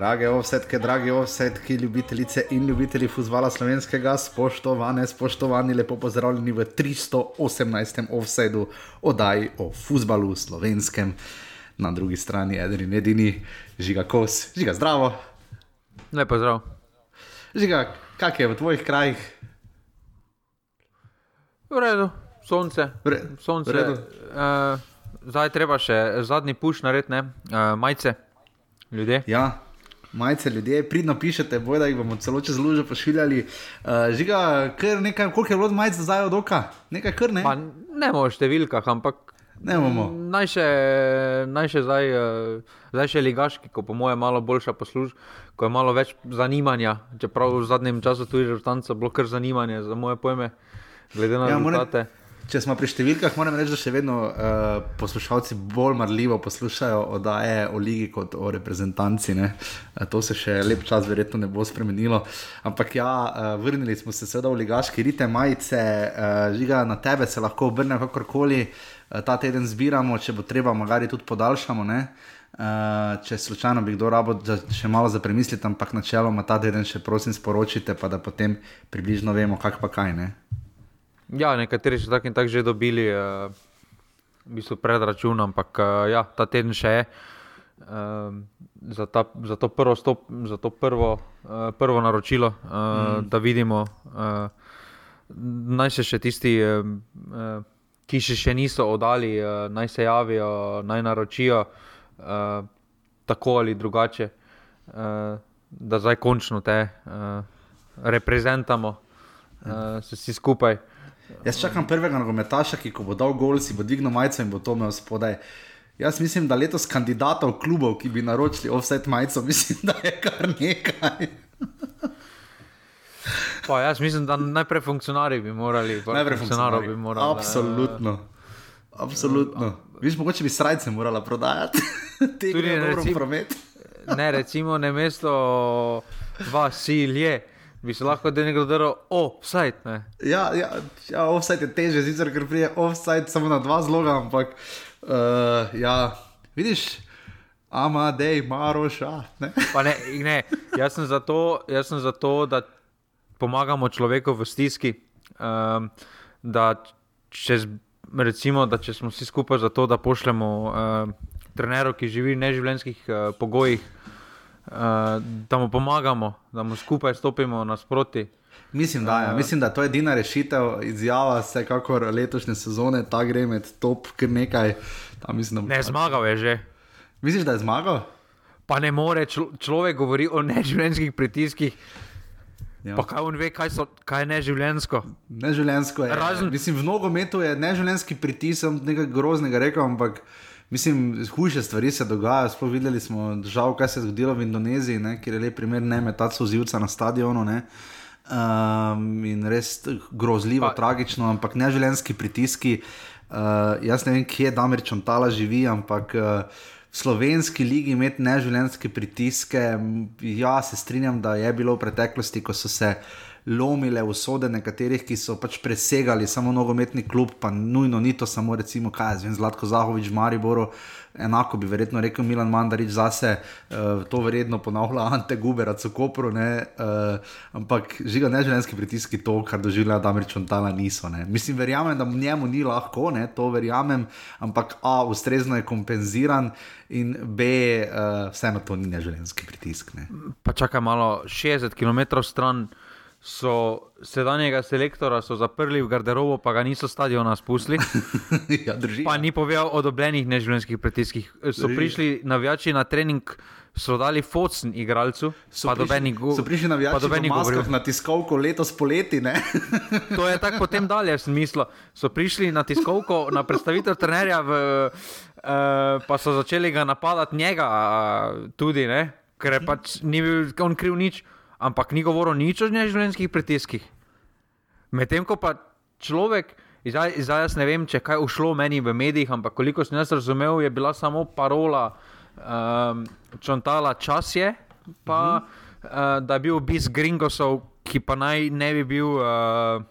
Drage ovsetke, dragi ovsetki, ljubitelice in ljubitelji futbola slovenskega, spoštovane, spoštovani, lepo pozdravljeni v 318. offsetu oddaji o futbalu slovenskem. Na drugi strani je eden in edini, žiga kos, žiga zdravo. Lepo zdrav. Žiga, kak je v tvojih krajih? V redu, sonce. Vre, sonce. v redu. Uh, zdaj treba še zadnji puš narediti? Uh, majce, ljudje. Ja, majce ljudje, pridno pišete, boj da jih bomo celo čez luže pošiljali. Uh, žiga, kar nekaj, koliko je bilo majce zdaj od oka? Nekaj kar ne? Pa ne o številkah, ampak Ne bomo. naj še, naj še zdaj, uh, zdaj še ligaški, ko po mojem malo boljša posluž, ko je malo več zanimanja. Čeprav v zadnjem času tudi rezultanca bilo kar zanimanje za moje pojme, glede na Ja, rezultate. Če smo pri številkah, moram reči, da še vedno uh, poslušalci bolj marljivo poslušajo oddaje o ligi kot o reprezentanci. ne. Uh, to se še lep čas verjetno ne bo spremenilo. Ampak ja, uh, vrnili smo se seveda v ligaški rite majice, uh, žiga na tebe se lahko obrne kakorkoli. Uh, ta teden zbiramo, če bo treba, magari tudi podaljšamo. ne. Uh, če slučajno bi kdo rabo za, še malo za premisliti, ampak načeloma ta teden še prosim sporočite, pa da potem približno vemo, kak pa kaj. Ne? Ja, nekateri so tako in tako že dobili uh, v bistvu predračun, ampak uh, ja, ta teden še je. Uh, za, ta, za to prvo, stop, za to prvo, uh, prvo naročilo, uh, mm. da vidimo, uh, naj se še tisti, uh, uh, ki še, še niso oddali, uh, naj se javijo, naj naročijo uh, tako ali drugače, uh, da zdaj končno te uh, reprezentamo, uh, se vsi skupaj. Jaz čakam prvega nogometaša, ki ko bo dal gol, si bo dvignil majico in bo to imel spodaj. Jaz mislim, da letos kandidatov klubov, ki bi naročili offset majico, mislim, da je kar nekaj. Pa, jaz mislim, da najprej funkcionarji bi morali. Najprej funkcionarji. bi morali. Absolutno. Absolutno. Viš, mogoče bi srajce morala prodajati. Te Tudi gre dobro promet. eh, Ne, recimo, ne mesto Vasilje, bi se lahko da nekdo drl, o, vsaj. Ja, ja, ja offset je teže, sicer ker prije offset samo na dva zloga, ampak uh, ja, vidiš, Amadej, Maroša. Ne? Pa ne, ne jaz, sem to, jaz sem za to, da pomagamo človeku v stiski. Um, da, če, z- recimo, da če smo vsi skupaj za to, da pošljemo um, treneru, ki živi v neživljenjskih uh, pogojih, uh, da mu pomagamo, da mu skupaj stopimo nasproti. Mislim, da, ja. Mislim, da je to edina rešitev, izjava vsekakor letošnje sezone, ta gre med top, kar nekaj. Tam, mislim, Ne, zmagal je že. Misliš, da je zmagal? Pa ne more, člo, človek govori o neživljenjskih pritiskih. Ja. Pa kaj on ve, kaj, so, kaj je neživljenjsko? Neživljensko je. Razen- Mislim, v nogometu je neživljenski pritisk, nekaj groznega rekel, ampak mislim, hujše stvari se dogajajo. Sploh videli smo, žal, kaj se je zgodilo v Indoneziji, ne, kjer je lep primer ne metati sozivca na stadionu. Ne. Um, in res grozljivo, pa, tragično, ampak neživljenski pritiski. Uh, jaz ne vem, kje Damir Čontala živi, ampak uh, v slovenski ligi imeti neživljenjske pritiske. Ja, se strinjam, da je bilo v preteklosti, ko so se lomile usode nekaterih, ki so pač presegali samo nogometni klub, pa nujno ni to samo, recimo, kaj jaz vem, Zlatko Zahovič v Mariboru. Enako bi verjetno rekel Milan Mandarič zase, uh, to verjetno ponavlja Ante Guberac v Kopru, ne, uh, ampak žiga neželenski pritiski to, kar doživlja Damir Čontala niso. Ne. Mislim, verjamem, da njemu ni lahko, ne, to verjamem, ampak A, ustrezno je kompenziran in B, uh, vseeno to ni neželenski pritisk. Ne. Pa čakaj malo, 60 km stran so sedanjega selektora so zaprli v garderobo, pa ga niso stadiona spustili. ja, drži. Pa ni povedal o dobljenih neživljenjskih pritiskih. So Drži. prišli navijači na trening, so dali focen igralcu, So pa prišli- dobenih go- So prišli navijači v govoril. maskah na tiskovko letos poleti, ne? To je tako potem dalje, sem mislil. So prišli na tiskovko, na predstavitev trenerja, v, uh, pa so začeli ga napadati njega uh, tudi, ne? ker pač ni bil on kriv nič, ampak ni govoril nič o neživljenjskih pritiskih. Medtem ko pa človek, zdaj, zdaj jaz ne vem, če je kaj ušlo meni v medijih, ampak koliko sem jaz razumel, je bila samo parola um, Čontala čas je, pa uh, da je bil obisk Gringosov, ki pa naj ne bi bil uh,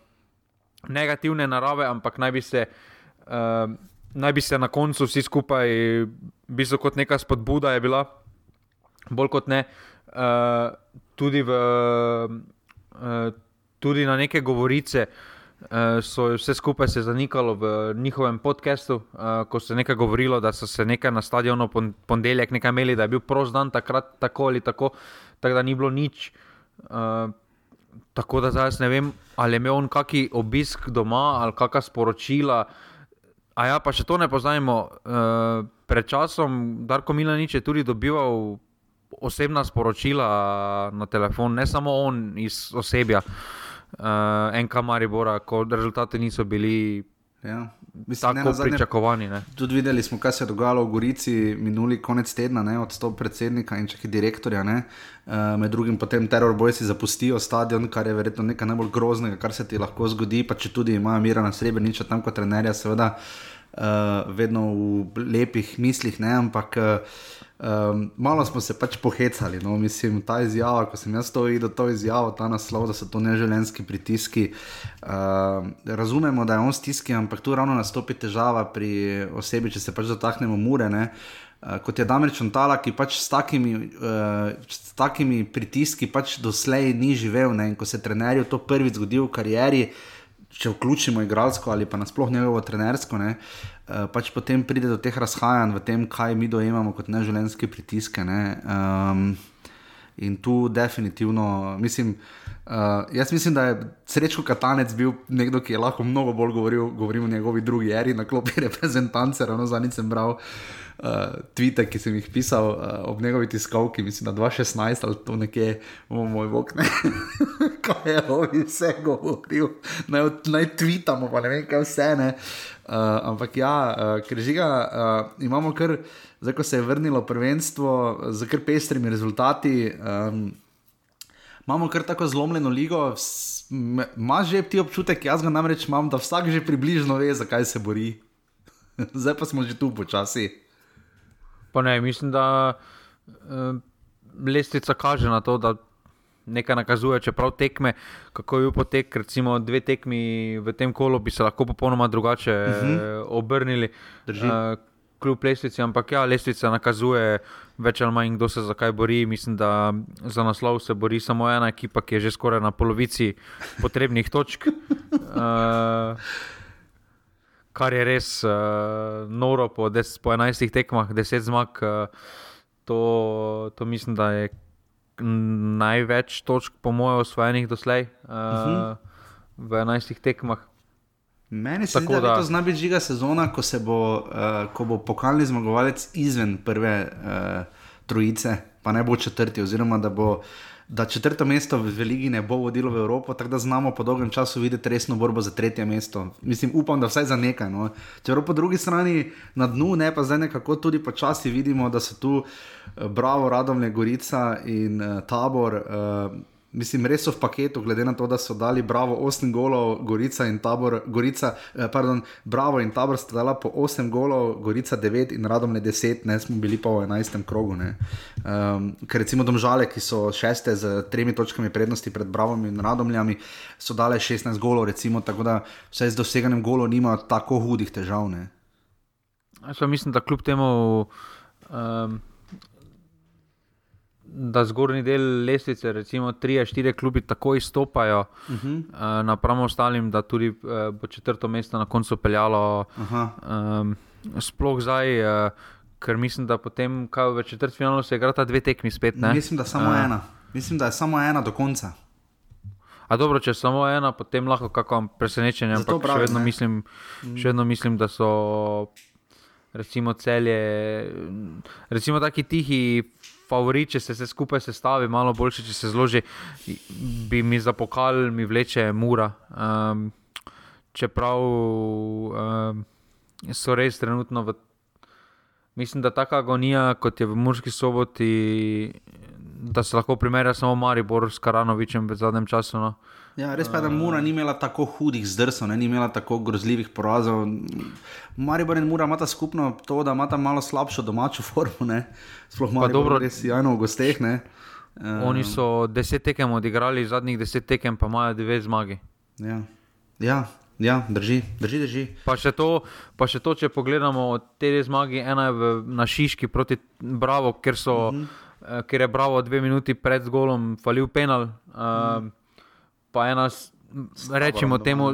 negativne narave, ampak naj bi se. Uh, Naj bi se na koncu vsi skupaj, v bistvu kot neka spodbuda je bila, bolj kot ne, uh, tudi, v, uh, tudi na neke govorice. Uh, so vse skupaj se zanikalo v njihovem podkastu, uh, ko se je nekaj govorilo, da so se nekaj na stadionu ponedeljek nekaj imeli, da je bil prost dan takrat, tako ali tako, tako da ni bilo nič. Tako da zdaj ne vem, ali je imel on kakšen obisk doma ali kakšna sporočila. A ja, pa še to ne poznajmo. Uh, pred časom Darko Milanič je tudi dobival osebna sporočila na telefon, ne samo on iz osebja, uh, eh, NK Maribora, ko rezultati niso bili. Ja. Mislim, tako zadnje, pričakovani. Ne. Tudi videli smo, kaj se je dogajalo v Gorici minuli konec tedna, ne, odstop predsednika in čak tudi direktorja. Ne, uh, med drugim potem terorbojci zapustijo stadion, kar je verjetno nekaj najbolj groznega, kar se ti lahko zgodi. Pa če tudi imajo mira na srebrniča tam kot trenerja, seveda uh, vedno v lepih mislih, ne, ampak. Uh, Um, malo smo se pač pohecali, no, mislim, ta izjava, ko sem jaz to videl, to izjavo, ta naslov, da so to neželenski pritiski. Um, razumemo, da je on stiski, ampak tu ravno nastopi težava pri osebi, če se pač dotaknemo mure. Uh, kot je Damir Čontala, ki pač s takimi, uh, s takimi pritiski pač doslej ni živel. Ne? In ko se trenerju to prvič zgodi v karieri, če vključimo igralsko ali pa nasploh njegovo trenersko, ne? Eh, pač potem pride do teh razhajanj v tem, kaj mi dojemamo kot neželenske pritiske. Ne? Um, in tu definitivno mislim. Uh, jaz mislim, da je srečko Katanec bil nekdo, ki je lahko mnogo bolj govoril, govoril o njegovi drugi eri na klopi reprezentance, ravno zadnjič sem bral uh, tvite, ki sem jih pisal uh, ob njegovi tiskovki, mislim, da 2016 ali to nekje, o moj bog, ne. kaj je on vse govoril, naj, naj tvitamo, pa ne vem, kaj vse ne. Uh, ampak ja, uh, ker žiga, uh, imamo kar, zdaj ko se je vrnilo prvenstvo, z kar pestrimi rezultati. Um, Imamo kar tako zlomljeno ligo, imaš že ti občutek, jaz ga namreč imam, da vsak že približno ve, zakaj se bori. Zdaj pa smo že tu počasi. Pa ne, mislim, da uh, lestvica kaže na to, da nekaj nakazuje, čeprav tekme, kako je bil potek, recimo dve tekmi v tem kolu, bi se lahko popolnoma drugače uh mhm. -huh. obrnili. Uh, Kljub lestvici, ampak ja, lestvica nakazuje več ali manj, kdo se zakaj bori. Mislim, da za naslov se bori samo ena ekipa, ki je že skoraj na polovici potrebnih točk. Uh, kar je res uh, noro po, des, po 11 tekmah, 10 zmag. Uh, to, to mislim, da je največ točk, po mojem, osvojenih doslej uh, uh -huh. v 11 tekmah. Meni se zdi, da, da to zna biti žiga sezona, ko, bo, uh, ko bo pokalni zmagovalec izven prve uh, trojice, pa ne bo četrti, oziroma da bo da četrto mesto v Veligi ne bo vodilo v Evropo, tako da znamo po dolgem času videti resno borbo za tretje mesto. Mislim, upam, da vsaj za nekaj. No. Čeprav po drugi strani na dnu, ne pa zdaj nekako tudi počasi vidimo, da so tu eh, Bravo, Radomlje, Gorica in uh, Tabor. Uh, Mislim, res so v paketu, glede na to, da so dali Bravo 8 golov, Gorica in Tabor, Gorica, eh, pardon, Bravo in Tabor sta dala po 8 golov, Gorica 9 in Radom ne 10, ne smo bili pa v 11. krogu. Um, ker recimo domžale, ki so šeste z tremi točkami prednosti pred Bravom in Radomljami, so dale 16 golov, recimo, tako da vse z doseganjem golov nima tako hudih težav. Jaz mislim, da kljub temu. Um da zgornji del lestvice, recimo tri, štiri klubi, tako izstopajo, uh -huh. uh, napram ostalim, da tudi uh, bo četrto mesto na koncu peljalo. Um, sploh zdaj, uh, ker mislim, da potem, kaj v četrtem finalu se igra ta dve tekmi spet. Ne? Mislim, da samo uh, ena. Mislim, da je samo ena do konca. A dobro, če samo ena, potem lahko kako presenečenje. Ampak pravi, še, vedno mislim, še vedno mislim, da so recimo celje, recimo taki tihi favorit, če se vse skupaj sestavi, malo boljše, če se zloži, bi mi za pokal, mi vleče mura. Um, čeprav um, so res trenutno v. Mislim, da taka agonija, kot je v Murski soboti, da se lahko primerja samo Maribor s Karanovičem v zadnjem času. No. Ja, res pa je, da Mura ni imela tako hudih zdrsov, ni imela tako grozljivih porazov. Maribor in Mura imata skupno to, da imata malo slabšo domačo formo. Sploh malo dobro, res jajno v gosteh. Ne? Oni so deset tekem odigrali, zadnjih deset tekem pa imajo dve zmagi. Ja, ja, ja drži, drži. drži. Pa, še to, pa še to, če pogledamo te dve zmagi, ena je v, na Šiški proti Bravo, ker so. Uh mhm. -huh uh, ker je Bravo dve minuti pred golom falil penal. Uh, mm. Pa ena, rečemo temu,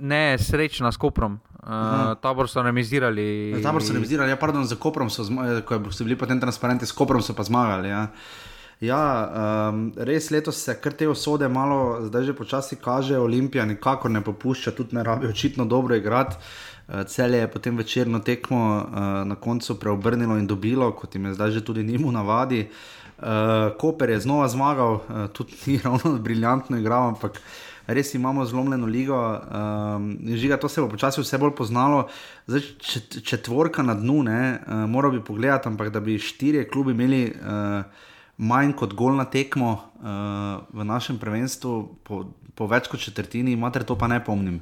ne srečna s Koprom. Uh, tabor so remizirali. Ja, tabor so remizirali, ja, pardon, za Koprom so, ko so bili potem transparenti, s Koprom so pa zmagali. Ja. Ja, um, res letos se kar te osode malo, zdaj že počasi kaže, Olimpija nikakor ne popušča, tudi ne rabi očitno dobro igrati. Uh, Cel je potem večerno tekmo uh, na koncu preobrnilo in dobilo, kot jim je zdaj že tudi njim v navadi. Uh, Koper je znova zmagal, uh, tudi ni ravno briljantno igral, ampak res imamo zlomljeno ligo. Um, žiga, to se bo počasi vse bolj poznalo. Zdaj, četvorka na dnu, ne, uh, moral bi pogledati, ampak da bi štirje klubi imeli. Uh, manj kot gol na tekmo uh, v našem prvenstvu, po, po več kot četrtini, imate to pa ne pomnim.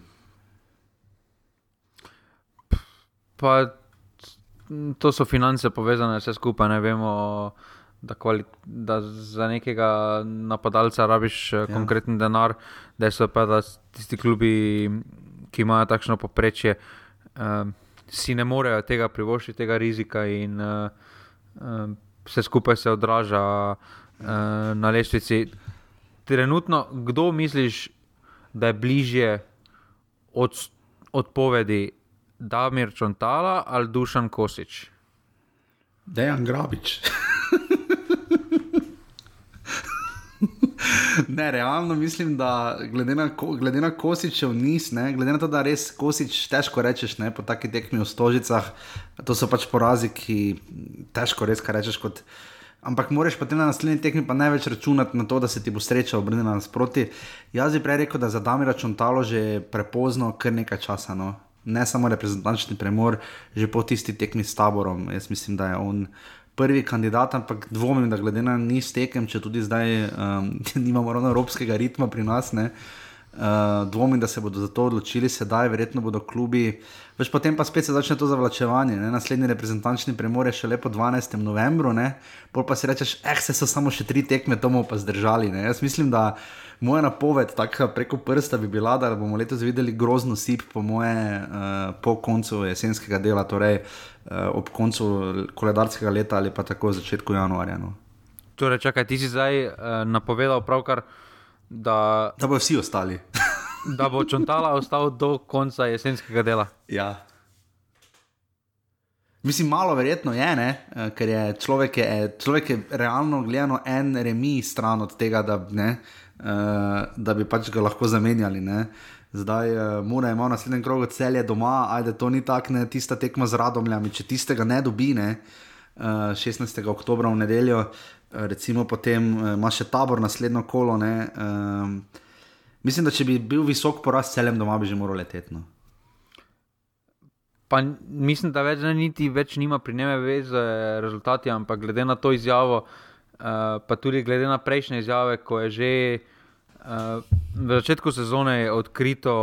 Pa, to so finance povezane, vse skupaj. Ne vemo, da, kvali, da za nekega napadalca rabiš eh, ja. konkreten denar, da so pa da tisti klubi, ki imajo takšno poprečje, uh, si ne morejo tega privoščiti, tega rizika. In, uh, uh, vse skupaj se odraža uh, na lestvici. Trenutno, kdo misliš, da je bližje od odpovedi, Damir Čontala ali Dušan Kosič? Dejan Grabič. Ne, realno mislim, da glede na, glede na Kosičev niz, ne, glede na to, da res Kosič težko rečeš ne, po takih tekmih v Stožicah, to so pač porazi, ki težko res kaj rečeš. Kot, ampak moraš potem na naslednji tekmi pa največ računati na to, da se ti bo sreča obrnila nasproti. Jaz bi prej rekel, da za Dami računtalo že prepozno, kar nekaj časa. No. Ne samo reprezentančni premor, že po tisti tekmi s taborom. Jaz mislim, da je on prvi kandidat, ampak dvomim, da glede na niz tekem, če tudi zdaj um, nimamo ravno evropskega ritma pri nas, ne, uh, dvomim, da se bodo za to odločili sedaj, verjetno bodo klubi. Veš, potem pa spet se začne to zavlačevanje. Ne? Naslednji reprezentančni premor je še lepo 12. novembru, pol pa si rečeš, eh, se so samo še tri tekme, to bomo pa zdržali. Ne? Jaz mislim, da moja napoved, tako preko prsta, bi bila, da bomo letos videli grozno sip, po moje, uh, po koncu jesenskega dela, torej ob koncu koledarskega leta ali pa tako v začetku januarja. No. Torej, čakaj, ti si zdaj uh, napovedal pravkar, da. Da bodo vsi ostali. da bo čontala ostal do konca jesenskega dela. Ja. Mislim, malo verjetno je, ne? ker je človek, je, človek je realno gledano en remi stran od tega, da, ne, uh, da bi pač ga lahko zamenjali. Ne? Zdaj, uh, mora ima naslednji krog celje doma, ajde, to ni tako, ne tista tekma z radomljami. Če tistega ne dobi, ne, uh, 16. oktober v nedeljo, uh, recimo potem uh, ima še tabor naslednjo kolo. Ne, uh, mislim, da če bi bil visok poraz celem doma, bi že moral leteti. No. Pa mislim, da več, ne, niti več nima pri njemu veze rezultati, ampak glede na to izjavo, uh, pa tudi glede na prejšnje izjave, ko je že uh, v začetku sezone odkrito,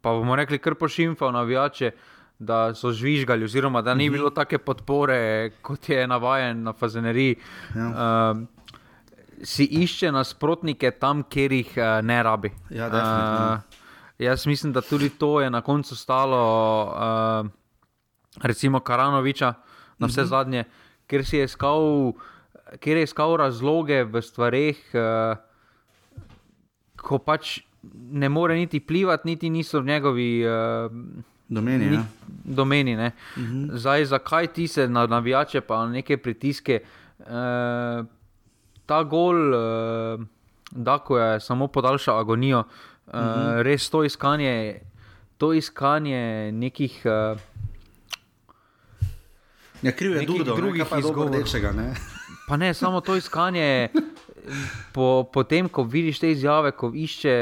pa bomo rekli, kar pošimfal navijače, da so žvižgali, oziroma da ni mhm. bilo take podpore, kot je navajen na Fazeneriji. Ja. Uh, Si išče nasprotnike tam, kjer jih uh, ne rabi. Ja, uh, jaz mislim, da tudi to je na koncu stalo, uh, recimo Karanoviča, na vse mhm. -huh. zadnje, ker si je iskal, ker je iskal razloge v stvarih. Uh, ko pač ne more niti plivati, niti niso v njegovi uh, domeni. Ni, ja. domeni uh mhm. -huh. Zdaj, zakaj ti se na navijače, pa na neke pritiske, uh, ta gol, uh, da ko je samo podaljšal agonijo, uh, uh -huh. res to iskanje, to iskanje nekih. Uh, Ja, kriv je tudi drugih izgovorov. Pa ne, samo to iskanje po, po tem, ko vidiš te izjave, ko išče,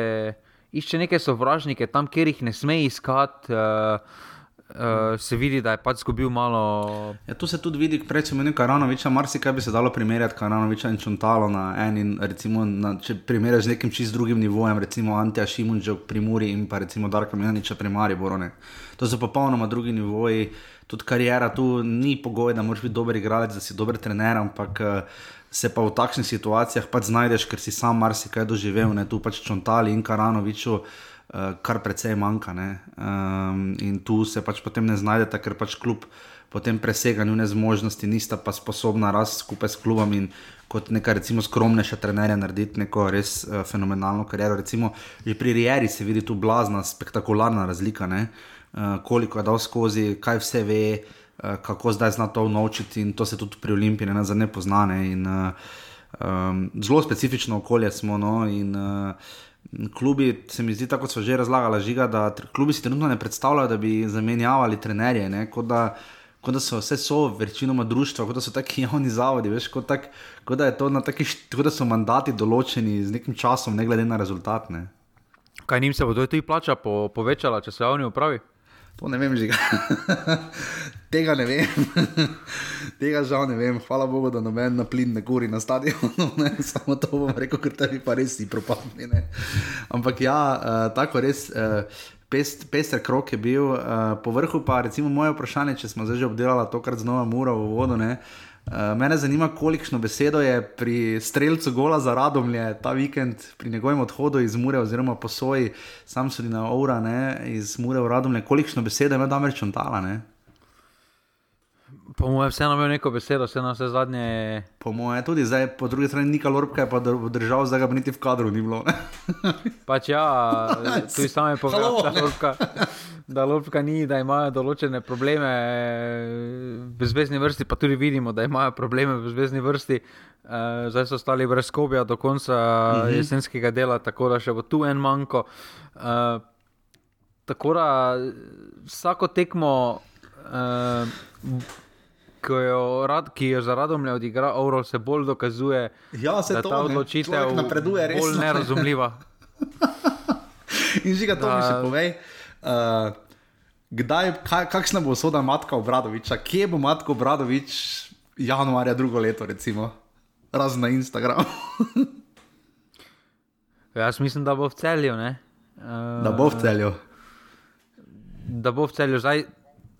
išče neke sovražnike tam, kjer jih ne sme iskati. Uh, Uh, se vidi, da je pač izgubil malo. Ja, tu se tudi vidi, prej smo imeli Karanoviča, marsikaj bi se dalo primerjati Karanoviča in Čontalo na eni, recimo, na, če primerjaš z nekim čist drugim nivojem, recimo Antija Šimunča pri Muri in pa recimo Darka Milaniča pri Mariborone. To so popolnoma drugi nivoji, tudi karijera tu ni pogoj, da moraš biti dober igralec, da si dober trener, ampak uh, se pa v takšnih situacijah pač znajdeš, ker si sam marsikaj doživel, ne tu pač čontali in karanoviču. Uh, kar precej manjka. Um, in tu se pač potem ne znajdete, ker pač kljub potem presega njune zmožnosti, nista pa sposobna rasti skupaj s klubom in kot neka recimo skromnejša trenerja narediti neko res uh, fenomenalno kariero. Recimo že pri Rieri se vidi tu blazna, spektakularna razlika, uh, koliko je dal skozi, kaj vse ve, kako zdaj zna to naučiti in to se tudi pri Olimpiji ne, ne poznane. In, uh, um, zelo specifično okolje smo. No, in, uh, Klubi, se mi zdi, tako so že razlagali, žiga, da klubi si trenutno ne predstavljajo, da bi zamenjavali trenerje. Ne, kot, da, kot da so vse so, večinoma društva, kot da so taki javni zavodi, veš, kot, tak, kot, da kot da so mandati določeni z nekim časom, ne glede na rezultat. Ne. Kaj njim se bo tudi plača po, povečala, če se javni upravi? To ne vem, že tega ne vem. tega žal ne vem. Hvala Bogu, da noben na plin ne gori na stadionu. Samo to bom rekel, ker tebi pa res ni propadni. Ampak ja, uh, tako res. Uh, Pest, pester krok je bil, uh, po vrhu pa recimo moje vprašanje, če smo zdaj obdelali to, kar znova mura v vodo. Uh, mene zanima, kolikšno besedo je pri streljcu gola za radomlje ta vikend, pri njegovem odhodu iz Mure, oziroma posoji, sam so na Ura, ne, iz Mure v radomlje, kolikšno besedo ima Damer Čontala. Ne? Po mojem, vseeno imel neko besedo, vseeno vse zadnje. Po mojem, tudi zdaj, po drugi strani, Nika Lorka je pa držal, zdaj ga niti v kadru ni bilo. pač ja, tu je samo povedal, da Lorka da Lopka ni, da imajo določene probleme v zvezdni vrsti, pa tudi vidimo, da imajo probleme v zvezdni vrsti. Uh, zdaj so stali brez skobja do konca uh mhm. -huh. jesenskega dela, tako da še bo tu en manjko. Uh, tako da vsako tekmo, uh, ki, jo rad, ki jo za radom le odigra, Auro se bolj dokazuje, ja, da to, ta odločitev napreduje res. Bolj nerazumljiva. In že ga to mi še povej. Uh, kdaj, kaj, kakšna bo soda matka Obradoviča, kje bo matka Obradovič januarja drugo leto, recimo, razen na Instagramu? Jaz mislim, da bo v celju. Uh, da bo v celju. Da bo v celju. Zdaj,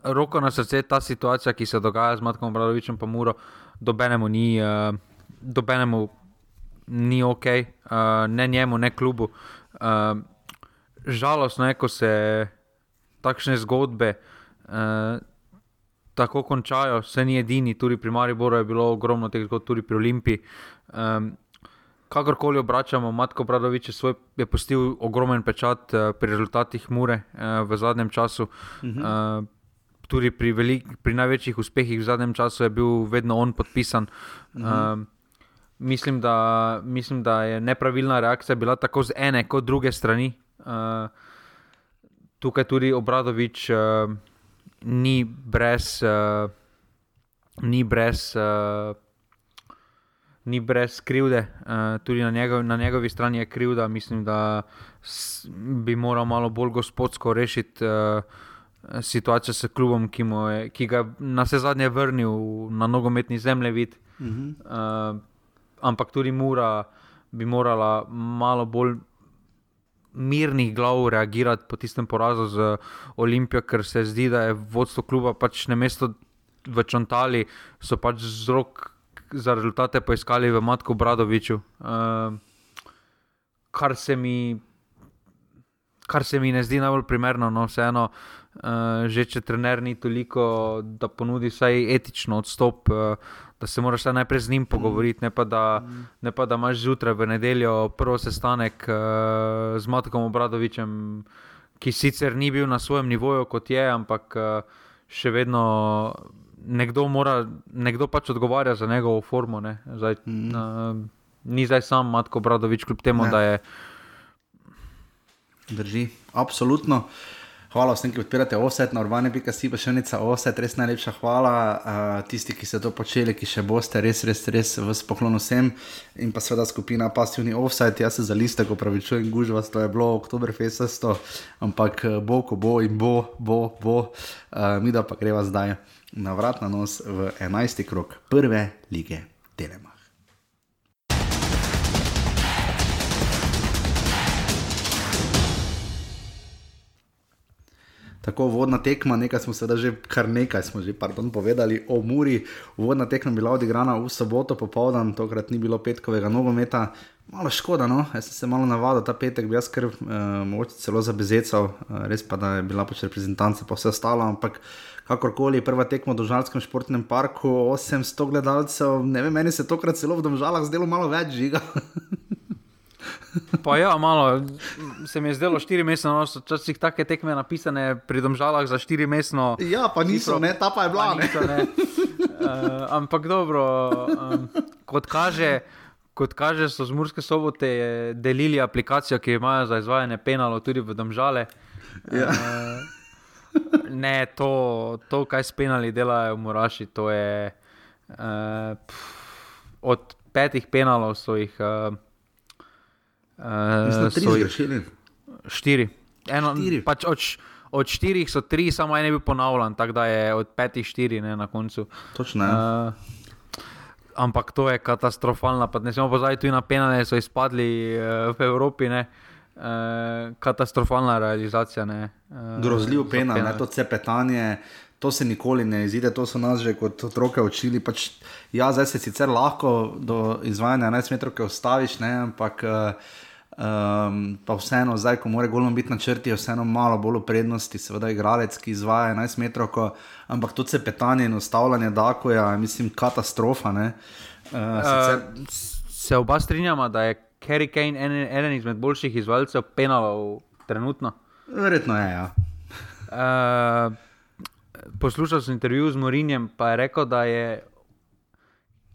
roko na srce, ta situacija, ki se dogaja z Matkom Obradovičem, pa muro, dobenemu ni, uh, dobenemu ni ok, uh, ne njemu, ne klubu. Uh, žalostno je, ko se takšne zgodbe uh, tako končajo, se ni edini, tudi pri Mariboru je bilo ogromno teh zgodb, tudi pri Olimpiji. Um, kakorkoli obračamo, Matko Bradovič je, svoj, je postil ogromen pečat uh, pri rezultatih Mure uh, v zadnjem času. Uh -huh. uh, Tudi pri, velik, pri največjih uspehih v zadnjem času je bil vedno on podpisan. Uh -huh. uh, mislim, da, mislim, da je nepravilna reakcija bila tako z ene kot druge strani. Uh, tukaj tudi Obradovič uh, ni brez, uh, ni brez, uh, ni brez krivde, uh, tudi na, njegov, na njegovi strani je krivda. Mislim, da bi moral malo bolj gospodsko rešiti. Uh, Situacija s klubom, ki, je, ki ga je na vse zadnje vrnil na nogometni zemljevid, uh -huh. uh, ampak tudi Mura bi morala malo bolj mirnih glav reagirati po tistem porazu z Olimpijo, ker se zdi, da je vodstvo kluba pač na mesto v Čontali, so pač z rok za rezultate poiskali v Matku Bradoviču. Uh, kar, se mi, kar se mi ne zdi najbolj primerno, no vseeno. Uh, že če trener ni toliko, da ponudi vsaj etično odstop, uh, da se moraš najprej z njim mm. pogovoriti, ne pa da, ne pa, da imaš zjutraj v nedeljo prvi sestanek uh, z Matkom Obradovičem, ki sicer ni bil na svojem nivoju, kot je, ampak uh, še vedno nekdo, mora, nekdo pač odgovarja za njegovo formo. Zdaj, mm. uh, ni zdaj sam Matko Obradovič, kljub temu, ne. da je. Drži, absolutno. Uh, Hvala vsem, ki podpirate offset, na urbane.com, pa še enica offset, res najlepša hvala. Uh, tisti, ki ste to počeli, ki še boste, res, res, res v spoklonu vsem. In pa seveda skupina Passivni offset, jaz se za liste, ko pravičujem, gužva, to je bilo Oktoberfest, ampak bo, ko bo in bo, bo, bo. Uh, mi da pa greva zdaj na vrat na nos v 11. krok prve lige Telema. Tako vodna tekma, nekaj smo se da že kar nekaj smo že pardon, povedali o Muri. Vodna tekma bila odigrana v soboto popoldan, tokrat ni bilo petkovega nogometa. Malo škoda, no, jaz sem se malo navadil ta petek, bi jaz kar mogoče celo zabezecal, uh, res pa da je bila pač reprezentanca, pa vse ostalo, ampak kakorkoli, prva tekma v Domžalskem športnem parku, 800 gledalcev, ne vem, meni se tokrat celo v Domžalah zdelo malo več žiga. Pa ja, malo se mi je zdelo, štiri mesece, no, včasih take tekme napisane pri domžalah za štiri mesece. Ja, pa niso, ne, ta pa je bila. Niso, uh, ampak dobro, um, kot kaže. Kot kaže, so z Murske sobote delili aplikacijo, ki imajo za izvajanje penalov tudi v Domžale. Ja. Uh, ne, to, to, kaj s penali delajo v Muraši, to je uh, pf, od petih penalov so jih. Uh, Uh, so jih rešili? Štiri. Eno, štiri. Pač od, od štirih so tri, samo en je bil ponavljan, tako da je od petih štiri ne, na koncu. Točno. Uh, ampak to je katastrofalno. Ne smemo pozabiti tudi na penale, so izpadli uh, v Evropi. Ne. Uh, katastrofalna realizacija. Uh, Grozljiv penal, ne, to cepetanje. To se nikoli ne izide, to so nas že kot otroke učili. Pač, ja, zdaj se sicer lahko do izvajanja 11 metrov ustaviš, ne, ampak uh, Um, pa vseeno, zdaj, ko mora golom biti na črti, je vseeno malo bolj v prednosti, seveda, igralec, ki izvaja 11 metrov, ko, ampak to se petanje in ustavljanje Dako je, mislim, katastrofa. Uh, sicer... uh, se oba strinjama, da je Kerry Kane en, eden izmed boljših izvajalcev penalov trenutno? Verjetno je. Ja. uh, poslušal sem intervju z Morinjem, pa je rekel, da je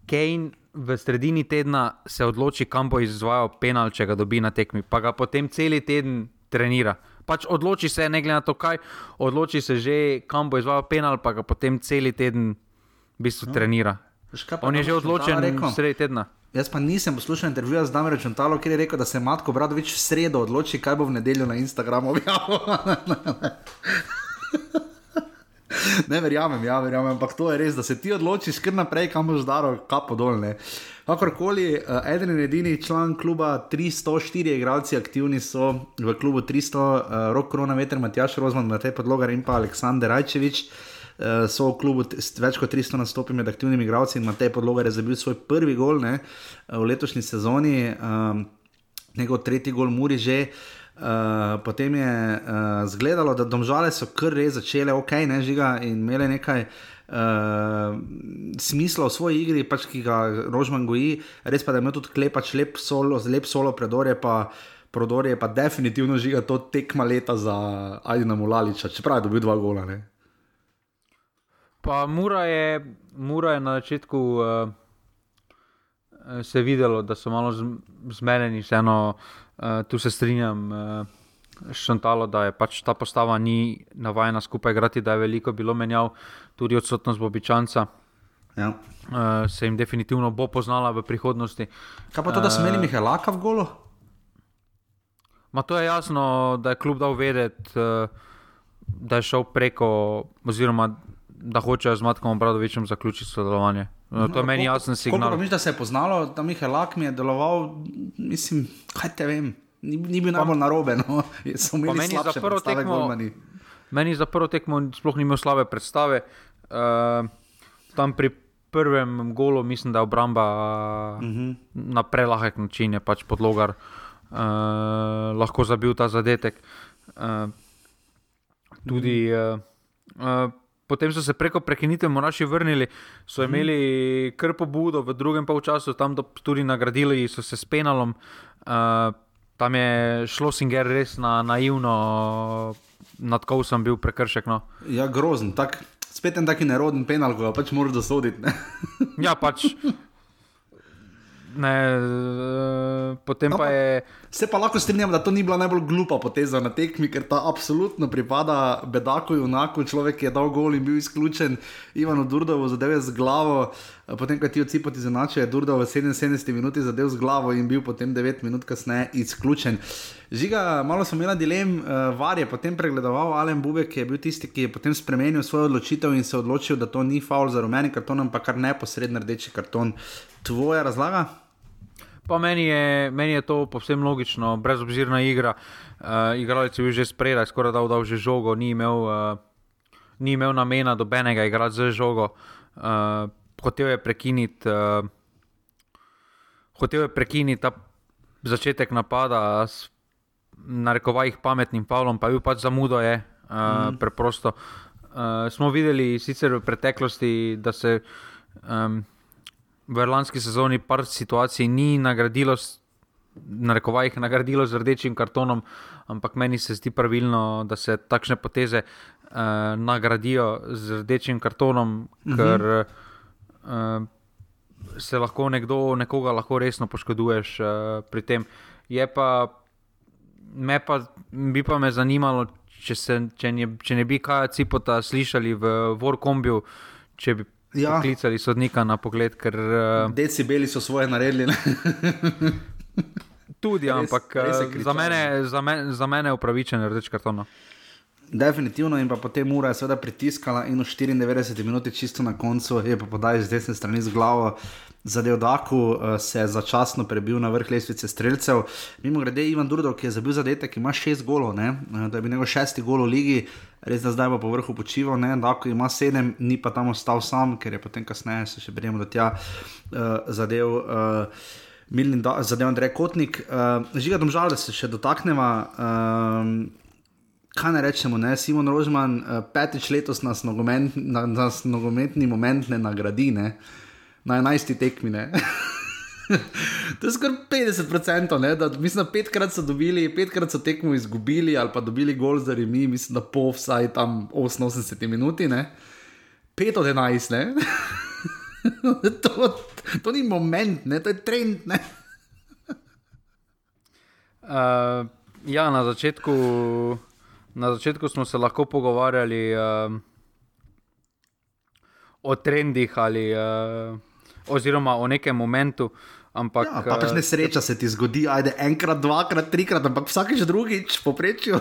Kane v sredini tedna se odloči, kam bo izvajal penal, če ga dobi na tekmi, pa ga potem cel teden trenira. Pač odloči se, ne glede na to, kaj, odloči se že, kam bo izvajal penal, pa ga potem cel teden v bistvu no. trenira. On je že odločen sredi tedna. Jaz pa nisem poslušal intervjuja z Damrom Čantalo, kjer je rekel, da se Matko Bradovič v sredo odloči, kaj bo v nedeljo na Instagramu objavil. ne verjamem, ja, verjamem, ampak to je res, da se ti odločiš, ker naprej kam boš daro, kapo dolne. Kakorkoli, uh, eden in edini član kluba 304, igralci aktivni so v klubu 300, uh, Rok Korona, Veter, Matjaš Rozman, Matej Podlogar in pa Aleksandr Rajčevič. Uh, so v klubu več kot 300 nastopi med aktivnimi igralci in Matej Podlogar je zabil svoj prvi gol ne, v letošnji sezoni, um, njegov tretji gol, Muri že. Uh, potem je uh, zgledalo, da domžale so kar res začele, ok, ne žiga in imele nekaj uh, smisla v svoji igri, pač ki ga Rožman goji, res pa da ima tudi klepač lep solo, lep solo predorje, pa prodorje pa definitivno žiga to tekma leta za Ajdina Mulaliča, čeprav je dobil dva gola. Ne? Pa Mura je, Mura je na začetku uh, se videlo, da so malo zmedeni, vseeno. Uh, tu se strinjam uh, s Šantalo, da je pač ta postava ni navajena skupaj igrati, da je veliko bilo menjav, tudi odsotnost Bobičanca. Ja. Uh, se jim definitivno bo poznala v prihodnosti. Kaj pa to, da smo imeli uh, Mihaela v golu? Ma to je jasno, da je klub dal vedeti, uh, da je šel preko, oziroma da hočejo z Matkom Obradovičem zaključiti sodelovanje. No, to je meni jasen signal. Kako misliš, da se je poznalo, da Mihael Lak mi je deloval, mislim, kaj te vem, ni, ni bil najbolj narobe. No. Meni, za tekmo, meni za prvo tekmo sploh ni imel slabe predstave. Uh, tam pri prvem golu mislim, da je obramba uh mhm. -huh. na prelahek način, je pač podlogar uh, lahko zabil ta zadetek. Uh, tudi uh, uh, potem so se preko prekinitev moraši vrnili, so mhm. imeli kar pobudo v drugem polčasu, tam tudi nagradili so se s penalom. Uh, tam je šlo Singer res na naivno, nad ko sem bil prekršek. No. Ja, grozen, tak, spet en taki neroden penal, ko ga pač moraš dosoditi. ja, pač. Ne, uh, potem no, pa je. Se pa lahko strinjam, da to ni bila najbolj glupa poteza na tekmi, ker ta absolutno pripada bedaku onako človek, je dal gol in bil izključen, Ivano Durdovo zadeve z glavo. Potem, ko ti odsipati zanače, je Durdovo v 77 minuti zadev z glavo in bil potem 9 minut kasneje izključen. Žiga, malo sem imela dilem, uh, var je potem pregledoval Alen Bubek, ki je bil tisti, ki je potem spremenil svojo odločitev in se odločil, da to ni faul za rumeni karton, ampak kar neposredno rdeči karton. Tvoja razlaga? Pa meni je, meni je to povsem logično, brezobzirna igra. Uh, igralec je bil že spredaj, skoraj da vdal že žogo, ni imel, uh, ni imel namena dobenega igrati z žogo. Uh, hotel je prekiniti, uh, hotel je prekiniti ta začetek napada s narekovajih pametnim Pavlom, pa je bil pač zamudo, je uh, mm. preprosto. Uh, smo videli sicer v preteklosti, da se um, v irlandski sezoni par situacij ni nagradilo, narekovajih nagradilo z rdečim kartonom, ampak meni se zdi pravilno, da se takšne poteze uh, nagradijo z rdečim kartonom, -hmm. ker uh, se lahko nekdo, nekoga lahko resno poškoduješ uh, pri tem. Je pa, me pa, bi pa me zanimalo, če, se, če, ne, če ne bi kaj cipota slišali v Vorkombiju, če bi ja. klicali sodnika na pogled. Ker, uh, Decibeli so svoje naredili. tudi, res, ampak res za, mene, za, me, za mene je upravičen rdeč karton. No. Definitivno in pa potem ura je seveda pritiskala in v 94 minuti čisto na koncu je pa podaj z desne strani z glavo. Zadev Daku se je začasno prebil na vrh lestvice streljcev. Mimo grede, Ivan Durdo, ki je zabil zadetek, ima šest golov, ne? da je bil njegov šesti gol v ligi, res da zdaj bo po vrhu počival, ne? Daku ima sedem, ni pa tam ostal sam, ker je potem kasneje se še prijemo do tja uh, zadev. Uh, Milni zadev Andrej Kotnik. Uh, Žiga, domžal, da se še dotaknemo. Kaj ne rečemo, ne? Simon Rožman, uh, petič letos nas, nogoment, na, nas nogometni moment ne nagradi, ne? na 11. tekmi. to je skoraj 50%, ne? da mislim, da petkrat so dobili, petkrat so tekmo izgubili ali pa dobili gol za remi, mislim, da po vsaj tam 88 minuti, ne? 5 od 11, ne? to, to ni moment, ne? to je trend. Uh, ja, na začetku Na začetku smo se lahko pogovarjali uh, o trendih ali uh, oziroma o nekem momentu. Ampak, ja, pa pač ne sreča se ti zgodi, ajde enkrat, dvakrat, trikrat, ampak vsakeč drugič poprečju.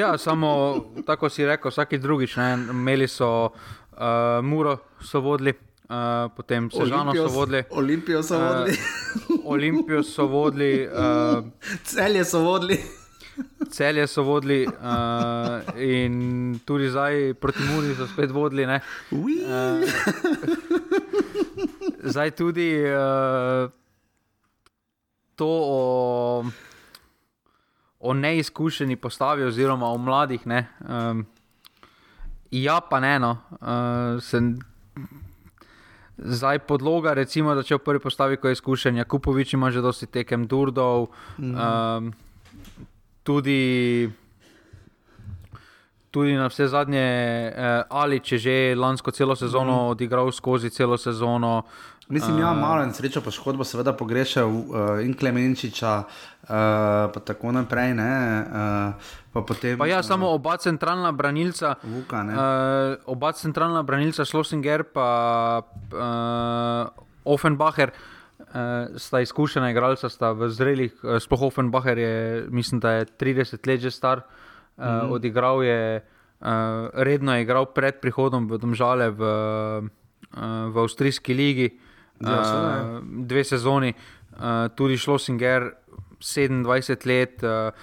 ja, samo tako si rekel, vsakeč drugič. Ne, imeli so uh, Muro, so vodili. Uh, potem so Žano so vodili. Olimpijo so vodili. Uh, Olimpijo so vodili. Uh, Celje so vodili. Celje so vodili uh, in tudi zdaj proti Muri so spet vodili. Uh, zdaj tudi uh, to o, o neizkušeni postavi, oziroma o mladih. Ne, um, ja, pa ne eno. Uh, Zdaj podloga, recimo, da če v prvi postavi, ko je izkušen, Kupovič ima že dosti tekem, Durdov, mm um, tudi, tudi na vse zadnje, eh, ali če že lansko celo sezono mm. odigral skozi celo sezono. Mislim, da ja, uh, malo in srečo, pa škodbo, seveda pogrešal uh, in Klemenčiča, uh, pa tako naprej. Ne, uh, pa potem, pa ja, uh, samo oba centralna branilca, Vuka, uh, oba centralna branilca, Slosinger in uh, Offenbacher. Uh, uh, sta izkušena igralca, sta v zrelih, uh, sploh Offenbacher je, mislim, da je 30 let že star, uh, mm -hmm. odigral je, uh, redno je igral pred prihodom v Domžale v, uh, v Avstrijski ligi, ja, uh, dve sezoni, uh, tudi Šlosinger, 27 let. Uh,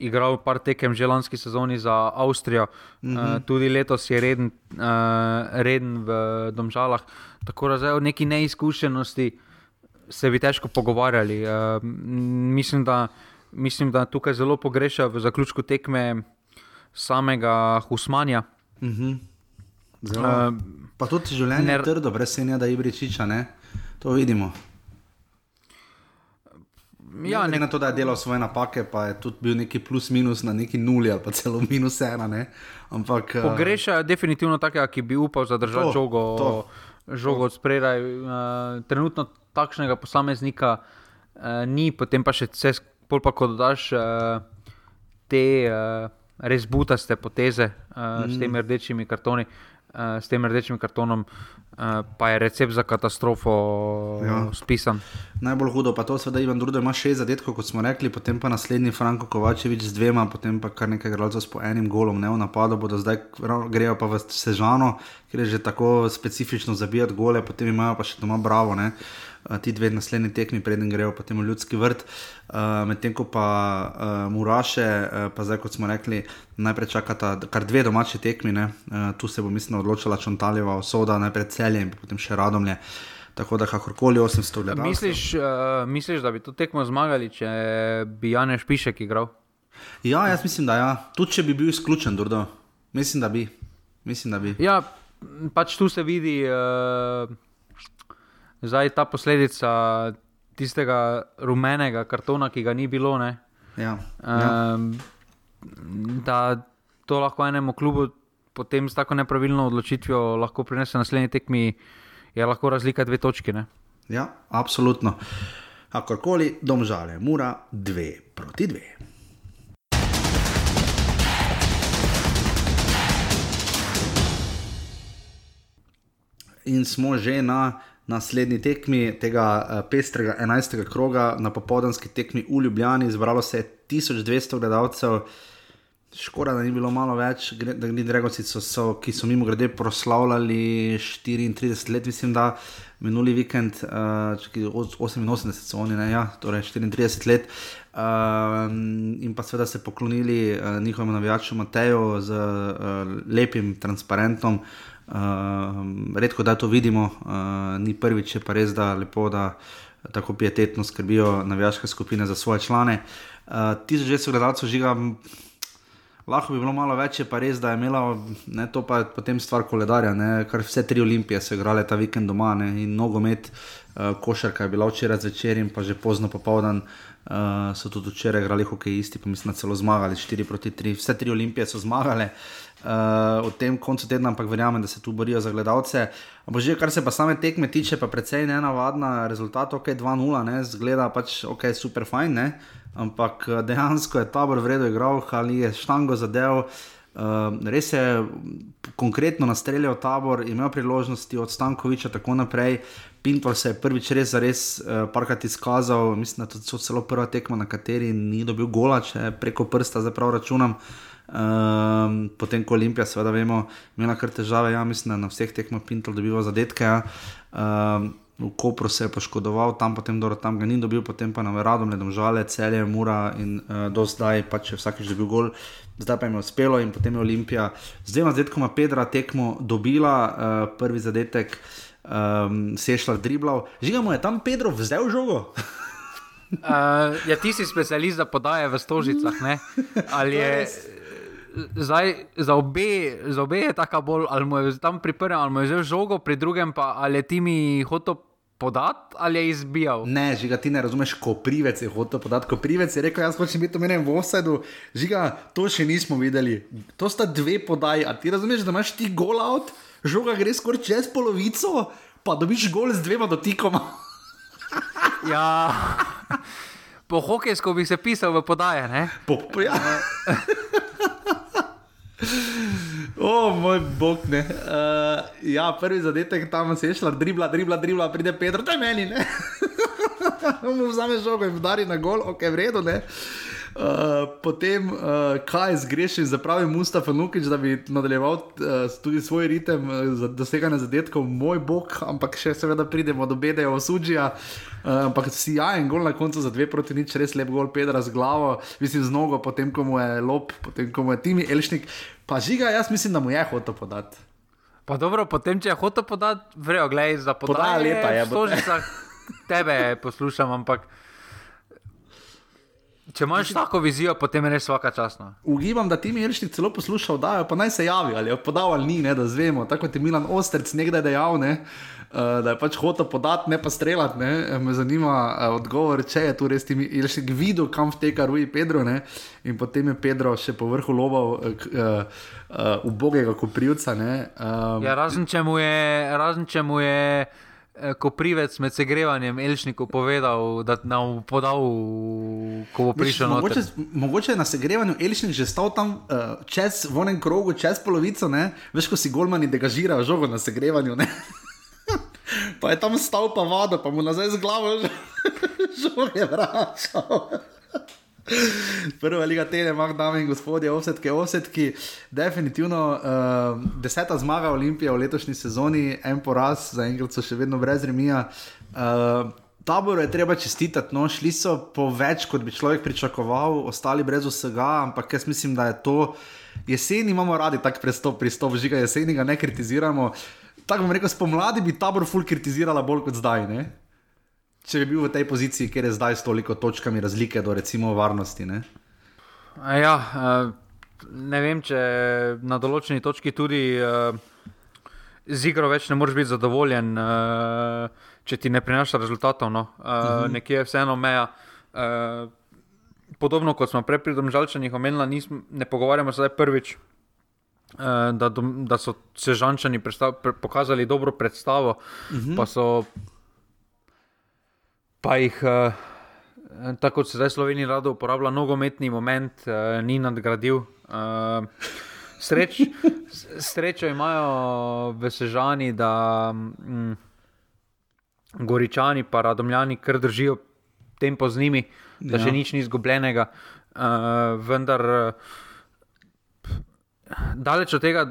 Igral je par tekem že lanski sezoni za Avstrijo, mm -hmm. uh, tudi letos je reden, uh, reden v Domžalah. Tako da zdaj o neki neizkušenosti uh, se bi težko pogovarjali. Uh, mislim, da, mislim, da tukaj zelo pogreša v zaključku tekme samega Husmanja. Uh -huh. uh, pa tudi življenje je trdo, brez senja, da je bričiča, ne? to vidimo. Ja, ne na to, da je delal svoje napake, pa je tudi bil neki plus minus na neki nuli ali pa celo minus ena. Ne? Ampak, Pogreša je definitivno takega, ki bi upal zadržati to, žogo, to, žogo od spredaj. Uh, trenutno takšnega posameznika uh, ni, potem pa še vse, pa ko dodaš uh, te uh, res butaste poteze uh, mm. s temi rdečimi kartoni. Uh, s tem rdečim kartonom, uh, pa je recept za katastrofo ja. spisan. Najbolj hudo pa to, da Ivan Drudo ima šest zadetkov, kot smo rekli, potem pa naslednji Franko Kovačevič z dvema, potem pa kar nekaj gradov s po enim golom, ne v napadu, bodo zdaj grejo pa v Sežano, ker je že tako specifično zabijati gole, potem imajo pa še doma bravo. Ne? Uh, ti dve naslednji tekmi, preden grejo potem v ljudski vrt. Uh, Medtem ko pa uh, Muraše, uh, pa zdaj kot smo rekli, najprej čakata kar dve domači tekmi, uh, tu se bo mislim odločila Čontaljeva, Soda, najprej celje in potem še Radomlje. Tako da, kakorkoli 800 gledalcev. Misliš, uh, misliš, da bi to tekmo zmagali, če bi Janeš Pišek igral? Ja, jaz mislim, da ja. Tudi če bi bil izključen, Durdo. Mislim, da bi. Mislim, da bi. Ja, pač tu se vidi uh, zdaj ta posledica tistega rumenega kartona, ki ga ni bilo. Ja, ja. Um, da to lahko enemu klubu potem s tako nepravilno odločitvijo lahko prinese naslednji tekmi, je lahko razlika dve točki. Ne? Ja, absolutno. Kakorkoli, domžale, mora dve proti dve. In smo že na naslednji tekmi tega uh, pestrega 11. kroga, na popoldanski tekmi v Ljubljani, zbralo se je 1200 gledalcev. Škoda, da ni bilo malo več, da ni Dragoci, ki so mimo grede proslavljali 34 let, mislim, da minuli vikend, uh, 88 so oni, ne, ja, torej 34 let. Uh, in pa seveda se poklonili uh, njihovemu navijaču Mateju z uh, lepim transparentom. Uh, redko da to vidimo, uh, ni prvič, pa res da lepo, da tako pietetno skrbijo navijaške skupine za svoje člane. Uh, 1600 gledalcev žiga lahko bi bilo malo več, pa res, da je imela ne, to pa potem stvar koledarja, ne, kar vse tri olimpije so igrale ta vikend doma ne, in nogomet, uh, košarka je bila včeraj zvečer in pa že pozno popoldan. Uh, so tudi včeraj igrali hokejisti, pa mislim, da celo zmagali 4 proti 3. Vse tri olimpije so zmagale uh, v tem koncu tedna, ampak verjamem, da se tu borijo za gledalce. Ampak že kar se pa same tekme tiče, pa precej nenavadna rezultat, ok, 2-0, ne, zgleda pač ok, super fajn. Ne ampak eh, dejansko je tabor vredno igral, ali je štango zadev. Uh, res je konkretno nastreljal tabor, imel priložnosti od Stankoviča in tako naprej. Pintor se je prvič res za res uh, parkrat izkazal, mislim, da so celo prva tekma, na kateri ni dobil gola, če preko prsta zdaj prav računam. Uh, potem, ko Olimpija, seveda, vemo, imela kar težave, ja, mislim, da na vseh tekmah Pintor dobiva zadetke. Ja. Uh, v Kopru se je poškodoval, tam potem dobro, tam ga ni dobil, potem pa na Radom, Ledom Žale, Celje, Mura in uh, do zdaj pač je vsakeč dobil gol, zdaj pa jim je uspelo in potem je Olimpija z dvema zadetkoma Pedra tekmo dobila, uh, prvi zadetek um, sešla driblav. Žigamo je tam Pedro vzel žogo. uh, ja, ti si specialist za podaje v stožicah, ne? Ali je... Zdaj, za, obe, za obe je tako bolj, ali mu je tam priprl, ali mu je že žogo, pri drugem pa ali je ti mi hotel podati ali je izbijal. Ne, žiga ti ne razumeš, ko privec je hotel podati. Ko privec je rekel, jaz hočem biti omenjen v osedu, žiga, to še nismo videli. To sta dve podaji. A ti razumeš, da imaš ti gol out, žoga gre skoraj čez polovico, pa dobiš gol z dvema dotikoma. ja. Po hokejsko bi se pisal v podaje. Po, po, ja. O, moj bog, ne. Uh, ja, prvi zadetek tam se je šla, dribla, dribla, dribla, pride Pedro, je meni, ne. Mu vzame žogo in udari na gol, ok, vredno, ne. Uh, potem, uh, kaj zgreši, zapravi Mustafa Nukič, da bi nadaljeval uh, tudi svoj ritem uh, za doseganje zadetkov, moj bog, ampak še seveda pridemo do bede, osuđija. Uh, ampak si jajen gol na koncu za dve proti nič, res lep gol, Pedra z glavo, mislim z nogo, potem ko mu je lop, potem ko mu je Timi Elšnik. Pa žiga, jaz mislim, da mu je hotel podati. Pa dobro, potem če je hotel podati, vrejo, gledaj, za podajanje. Podaja leta je. V stožicah tebe poslušam, ampak. Če imaš tako vizijo, potem je res vsaka časna. Ugibam, da ti mi rečeš, celo poslušal, da pa naj se javi ali je podal ali ni, ne, da zvemo. Tako ti Milan Ostrc nekdaj dejal, ne, uh, da je pač hotel podati, ne pa streljati. Ne. Me zanima uh, odgovor, če je tu res ti mi rečeš, videl, kam vteka Rui Pedro. Ne. In potem je Pedro še po vrhu loval uh, uh, uh, ubogega koprivca. Um, ja, razen če mu je. Razen če mu je Eh, ko privec med segrevanjem Elšniku povedal, da nam podal, ko bo prišel na mogoče, mogoče je na segrevanju Elšnik že stal tam uh, čez vonen krogu, čez polovico, ne? veš, ko si golmani degažirajo žogo na segrevanju. pa je tam stal pa voda, pa mu nazaj z glavo že žoge vračal. Prva liga Telemark, dame in gospodje, osetke, osetki. Definitivno uh, deseta zmaga Olimpije v letošnji sezoni, en poraz, zaenkrat so še vedno brez remija. Uh, Taboru je treba čestitati, no, šli so po več, kot bi človek pričakoval, ostali brez vsega, ampak jaz mislim, da je to jeseni imamo radi tak pristop, pristop, žiga jeseni ga ne kritiziramo. Tako bom rekel, spomladi bi tabor ful kritizirala bolj kot zdaj. Ne? Če bi bil v tej poziciji, kjer je zdaj s toliko točkami razlike do recimo varnosti. Ne, ja, ne vem, če na določeni točki tudi z igro več ne moreš biti zadovoljen, če ti ne prinaša rezultatov. No. Mhm. Nekje je vseeno meja. Podobno kot smo prej pri Domžalčanih omenili, ne pogovarjamo se zdaj prvič, da, da so se Žančani pokazali dobro predstavo, uh -huh. pa so pa jih, uh, tako kot se zdaj Slovenija rado uporablja, nogometni moment uh, ni nadgradil. Uh, sreč, srečo imajo v Sežani, da um, Goričani in Radomljani kar držijo tempo z njimi, da ja. še nič ni izgubljenega. Uh, vendar, uh, daleč od tega,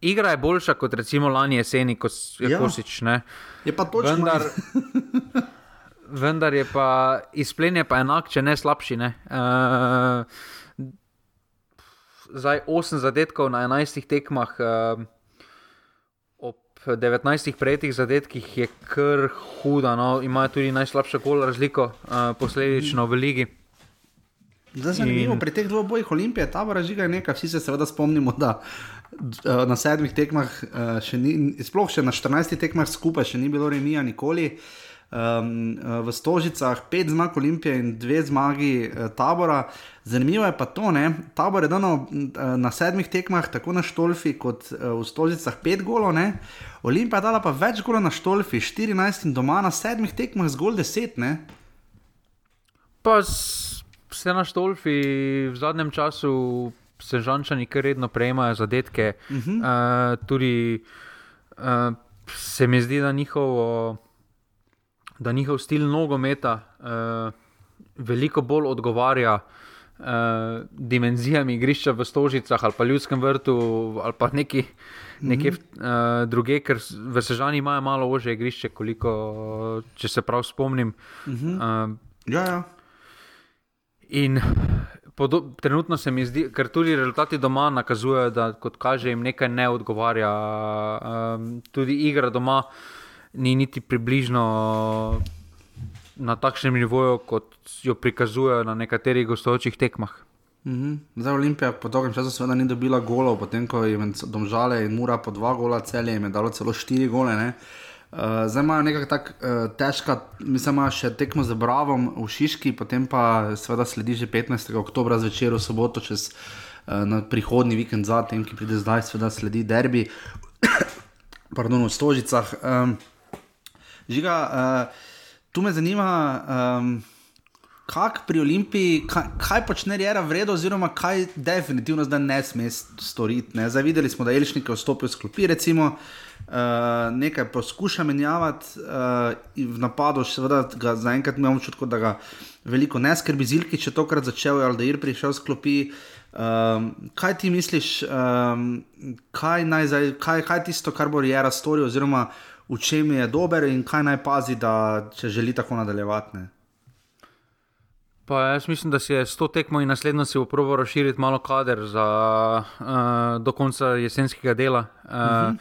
igra je boljša kot recimo lani jeseni, ko je ja. Kosič. Ne? Je pa točno. Vendar, vendar je pa izplen je pa enak, če ne slabši. Ne? Uh, zdaj 8 zadetkov na 11 tekmah. Uh, 19 prejetih zadetkih je kar huda, no, imajo tudi najslabšo kol razliko, uh, posledično v ligi. Zdaj zanimivo, in... pri teh dveh bojih Olimpije, ta vražiga je nekaj, vsi se seveda spomnimo, da uh, na sedmih tekmah, uh, ni, sploh še na 14 tekmah skupaj, še ni bilo remija nikoli. Um, v Stožicah pet zmag Olimpije in dve zmagi uh, tabora. Zanimivo je pa to, da tabor je dano na sedmih tekmah, tako na Štolfi kot v Stožicah pet golov, ne? Olimpija dala pa več golov na Štolfi, 14 in doma na sedmih tekmah zgolj 10. Ne? Pa vse na Štolfi v zadnjem času se žančani kar redno prejemajo zadetke. Uh -huh. uh, tudi uh, se mi zdi, da njihov, da njihov stil nogometa uh, veliko bolj odgovarja. Uh, dimenzijami igrišča v Stožicah ali pa Ljudskem vrtu ali pa neki, nekje mm -hmm. uh, druge, ker v Sežani imajo malo ože igrišče, koliko, če se prav spomnim. Mm -hmm. uh, ja, ja. In podob, trenutno se mi zdi, ker tudi rezultati doma nakazujejo, da kot kaže jim nekaj ne odgovarja. Um, tudi igra doma ni niti približno na takšnem nivoju, kot jo prikazujejo na nekaterih gostujočih tekmah. Mhm. Zdaj, Olimpija po dolgem času seveda ni dobila golov, potem ko je domžale in mura po dva gola, celje je dalo celo štiri gole. Ne? Uh, zdaj imajo nekaj tako uh, težka, mislim, še tekmo z Bravom v Šiški, potem pa seveda sledi že 15. oktober zvečer v soboto, čez uh, prihodni vikend za tem, ki pride zdaj, seveda sledi derbi, pardon, v Stožicah. Um, žiga, uh, tu me zanima. Um, Kaj pri Olimpiji, kaj, kaj počne Rjera vredno, oziroma kaj definitivno zdaj ne sme storiti? Ne? Zdaj videli smo, da je Elžnik vstopil s klopi, recimo, uh, uh, nekaj poskuša menjavati uh, v napadu, seveda zaenkrat imamo občutek, da ga veliko ne skrbi, zilki, če tokrat začel, ali da je prišel s klopi. Um, kaj ti misliš, um, kaj, naj, kaj, kaj tisto, kar bo Rjera storil, oziroma v čem je dober in kaj naj pazi, da če želi tako nadaljevati? Ne? Pa jaz mislim, da si je s to tekmo in naslednjo si bo proval razširiti malo kader za, uh, do konca jesenskega dela. Uh, uh -huh.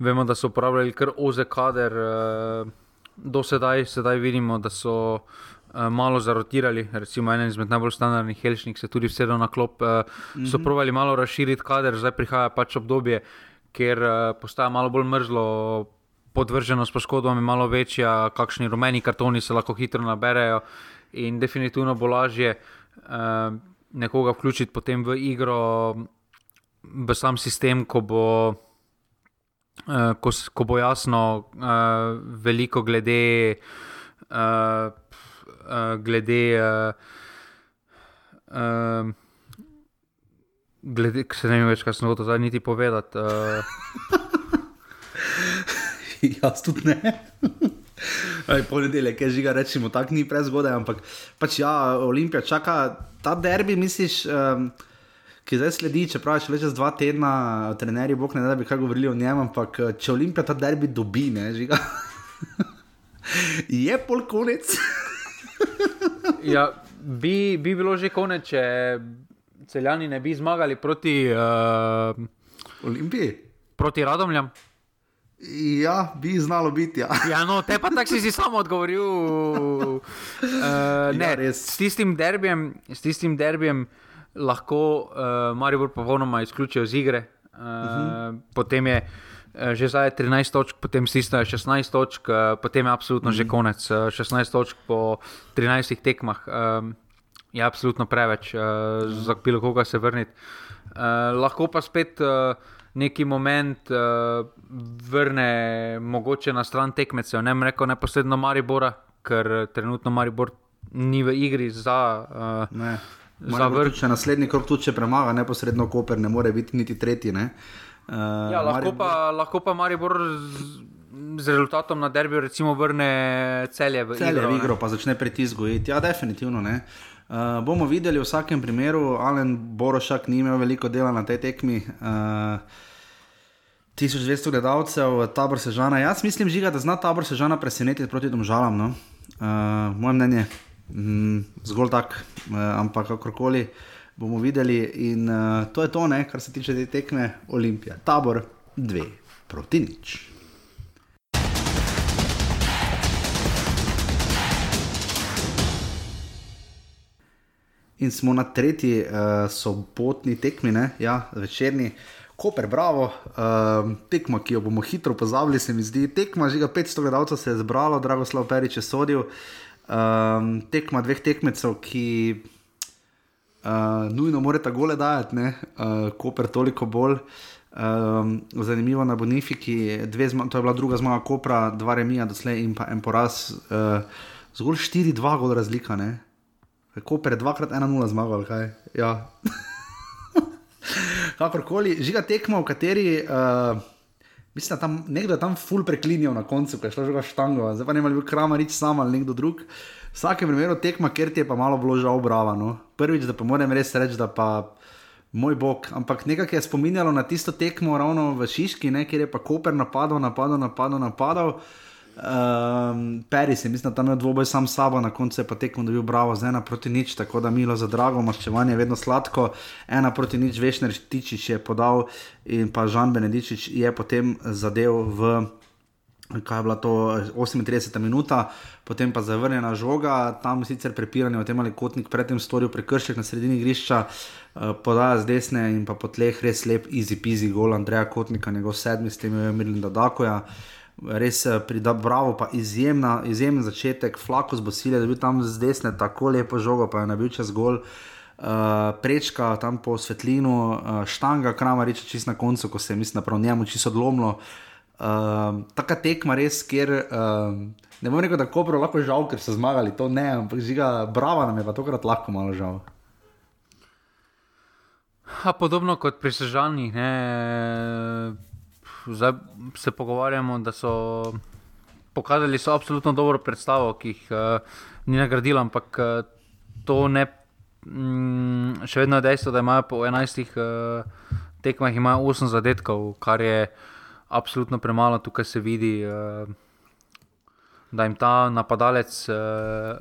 Vemo, da so uporabljali kar oze kader, uh, do sedaj, sedaj vidimo, da so uh, malo zarotirali. Recimo, en izmed najbolj standardnih helšnik se tudi vsedel na klop. -hmm. So mhm. provali malo razširiti kader, zdaj prihaja pač obdobje, ker postaja malo bolj mrzlo, podvrženost poškodbam je malo večja, kakšni rumeni kartoni se lahko hitro naberejo in definitivno bo lažje uh, nekoga vključiti potem v igro, v sam sistem, ko bo. Uh, ko, ko bo jasno, uh, veliko glede, uh, uh, glede, uh, uh, glede, se ne vem več, kaj sem hotel zdaj niti povedati. Uh. Jaz tudi ne. Ponedeljek, je žiga, rečemo, tako ni prezgodaj, ampak pač ja, Olimpija čaka ta derbi, misliš, um, ki zdaj sledi, čeprav je še le čez dva tedna, trenerji, bog ne da bi kaj govorili o njem, ampak če Olimpija ta derbi dobi, ne žiga. je pol konec. ja, bi, bi bilo že konec, če celjani ne bi zmagali proti uh, Olimpiji. Proti Radomljam. Ja, bi znalo biti. Ja, ja no, te pa tako si, si samo odgovoril. Uh, ne, ja, s tistim derbijem, s tistim derbijem lahko uh, Maribor popolnoma izključijo z igre. Uh, uh -huh. Potem je uh, že zdaj 13 točk, potem stisnejo 16 točk, uh, potem je absolutno uh -huh. že mhm. konec. Uh, 16 točk po 13 tekmah uh, je absolutno preveč, uh, za bilo koga se vrniti. Uh, lahko pa spet. Uh, neki moment uh, vrne mogoče na stran tekmecev. Ne reko neposredno Maribora, ker trenutno Maribor ni v igri za. Uh, ne. Vrh... Če naslednji krok tu če premaga, neposredno Koper, ne more biti niti tretji. Uh, ja, lahko, Maribor... pa, lahko pa Maribor z, z rezultatom na derbiju, recimo, vrne celje v celje igro. V igro pa začne pritisgojiti. Ja, definitivno. Ne. Uh, bomo videli v vsakem primeru, Alen Borošak ni imel veliko dela na tej tekmi. Uh, eh, 1200 gledalcev, tabor sežana. Jaz mislim, žiga, da zna tabor sežana presenetiti proti domžalam. No? Uh, moje mnenje, mm, zgolj tak, uh, ampak kakorkoli bomo videli. In uh, to je to, ne, kar se tiče te tekme Olimpije. Tabor 2 proti nič. in smo na tretji uh, sobotni tekmi, ne? ja, večerni. Koper, bravo, uh, tekma, ki jo bomo hitro pozabili, se mi zdi. Tekma, že 500 gledalcev se je zbralo, drago Slav Perič je sodil. Um, tekma dveh tekmecev, ki uh, nujno morata gole dajati, uh, Koper toliko bolj. Um, zanimivo na Bonifiki, to je bila druga zmaga Kopra, dva remija doslej in pa en poraz. Uh, zgolj 4-2 gol razlika, ne? kako pred dvakrat 1-0 zmagal, kaj. Ja. Kakorkoli, žiga tekmo, v kateri. Uh, Mislim, da tam nekdo je tam ful preklinjal na koncu, ko je šlo že štango, zdaj pa ne more biti krama reči sam ali nekdo drug. V vsakem primeru tekma, ker ti je pa malo bilo žal brava. No. Prvič, da pa moram res reči, da pa moj bog, ampak nekaj je spominjalo na tisto tekmo ravno v Šiški, ne, kjer je pa Koper napadal, napadal, napadal, napadal. Um, Peris je, mislim, da tam je dvoboj sam s sabo, na koncu je pa tekmo dobil bravo z ena proti nič, tako da milo za drago, maščevanje je vedno sladko. Ena proti nič, Vešner Tičič je podal in pa Žan Benedičič je potem zadev v. Kaj je bila to 38 minuta, potem pa zavrnjena žoga, tam sicer prepiranje o tem, ali kotnik predtem storil prekršek na sredini igrišča, uh, podaja z desne in pa po tleh res lep, easy peasy gol Andreja Kotnika, njegov sedmi, s tem je Mirlin Dakoja. Uh, res eh, pridab, bravo, pa izjemna, izjemen začetek, flako z bosile, da bi tam z desne tako lepo žogo, pa je na bil čas gol. Uh, prečka tam po svetlinu, uh, štanga, krama reče čist na koncu, ko se je, mislim, prav njemu čisto odlomilo. Uh, Taka tekma res, kjer uh, ne bom rekel, da je kopro lahko žal, ker so zmagali, to ne, ampak žiga, brava nam je pa tokrat lahko malo žal. Ha, podobno kot pri sežanjih, zdaj se pogovarjamo, da so pokazali so absolutno dobro predstavo, ki jih uh, ni nagradila, ampak uh, to ne. Mm, še vedno je dejstvo, da imajo po 11 uh, eh, tekmah 8 zadetkov, kar je absolutno premalo, tukaj se vidi. Uh, Da jim ta napadalec uh,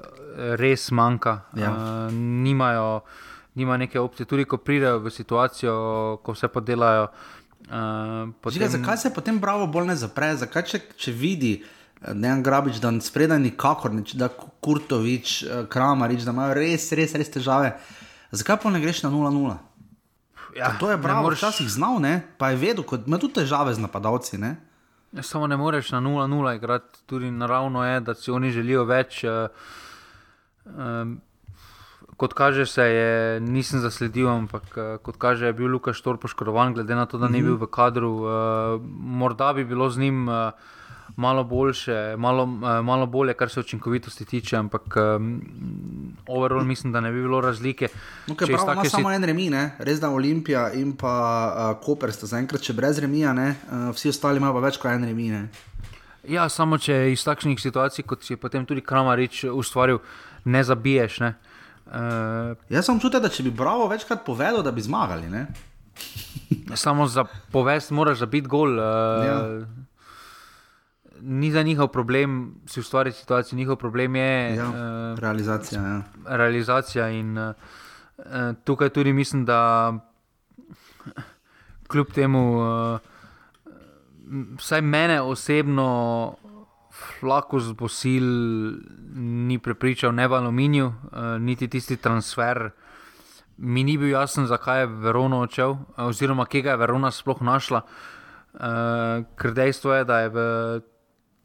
res manjka, ja. uh, nimajo, nimajo neke opcije, tudi ko pridejo v situacijo, ko vse podelajo, uh, Uh, potem... Žiga, zakaj se potem bravo bolj ne zapre? Zakaj, če, če vidi, da je Grabič, da spredaj nikakor, ne, da Kurtovič, uh, Kramarič, da imajo res, res, res težave, zakaj pa ne greš na 0-0? Ja, to je bravo, moreš... včasih znal, ne? pa je vedel, da ima tudi težave z napadalci. Ne? Ja, samo ne moreš na 0-0 igrati, tudi naravno je, da si oni želijo več. Uh, um, kot kaže, se je, nisem zasledil, ampak eh, kot kaže, je bil Lukaš Tor poškodovan, glede na to, da ni bil v kadru. Uh, morda bi bilo z njim uh, malo boljše, malo, uh, malo bolje, kar se učinkovitosti tiče, ampak um, overall mislim, da ne bi bilo razlike. No, prav, ima si... samo en remi, ne? res da Olimpija in pa uh, Koper sta zaenkrat še brez remija, uh, vsi ostali imajo pa več kot en remi. Ne? Ja, samo če iz takšnih situacij, kot si je potem tudi Kramarič ustvaril, ne zabiješ. Ne? Uh, Jaz sem čutil, da če bi Bravo večkrat povedal, da bi zmagali. Ne? samo za povest moraš zabiti gol. Uh, Ja. Ni za njihov problem si ustvariti situacijo, njihov problem je Ja, uh, realizacija. Ja. realizacija. In, uh, uh, tukaj tudi mislim, da kljub temu, uh, vsaj mene osebno, Flakus Bosil ni prepričal, ne v aluminiju, uh, niti tisti transfer. Mi ni bil jasen, zakaj je Verona odšel, eh, oziroma kje ga je Verona sploh našla. Uh, ker dejstvo je, da je v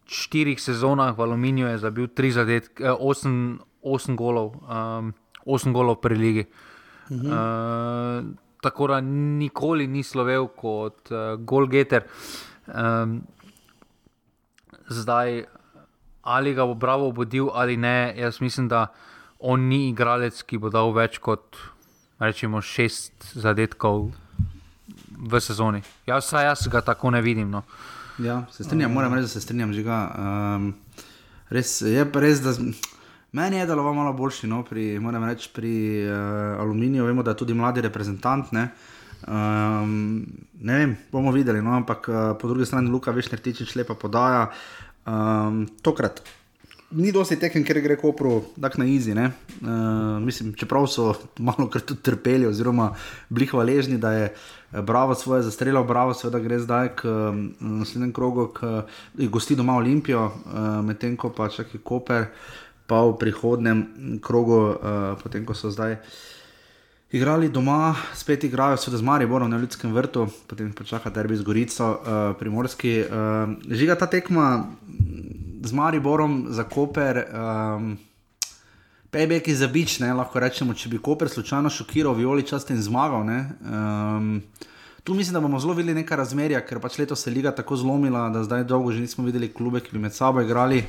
štirih sezonah v Aluminiju je zabil tri zadetke, osem, osem golov, um, osem golov pri ligi. Mhm. Uh, tako da nikoli ni slovel kot uh, golgeter. Um, zdaj, ali ga bo Bravo obudil ali ne, jaz mislim, da on ni igralec, ki bo dal več kot rečemo šest zadetkov v sezoni. Jaz, vsaj jaz ga tako ne vidim. No. Ja, se strinjam, moram reči, da se strinjam, žiga. Um, res je pa res, da meni je deloval malo boljši, no, pri, moram reči, pri uh, aluminiju. Vemo, da je tudi mladi reprezentant. Ne, um, ne vem, bomo videli, no, ampak uh, po drugi strani Luka Vešner tičič lepa podaja. Um, tokrat ni dosti tekem, ker gre Kopru tako na izi. Uh, mislim, čeprav so malo kar tudi trpeli, oziroma bili hvaležni, da je eh, Bravo svoje zastrelil, Bravo seveda gre zdaj k um, naslednjem krogu, k eh, gosti doma Olimpijo, uh, medtem ko pa čakaj Koper, pa v prihodnem krogu, uh, potem ko so zdaj. Igrali doma, spet igrajo, seveda z Mariborom na Ljudskem vrtu, potem pa čaka derbi z Gorico, uh, primorski. Uh, žiga ta tekma z Mariborom za Koper. Um, Pejbek je za bič, lahko rečemo, če bi Koper slučajno šokiral, Violi čast in zmagal. Um, tu mislim, da bomo zelo videli neka razmerja, ker pač letos se je liga tako zlomila, da zdaj dolgo že nismo videli klube, ki bi med sabo igrali.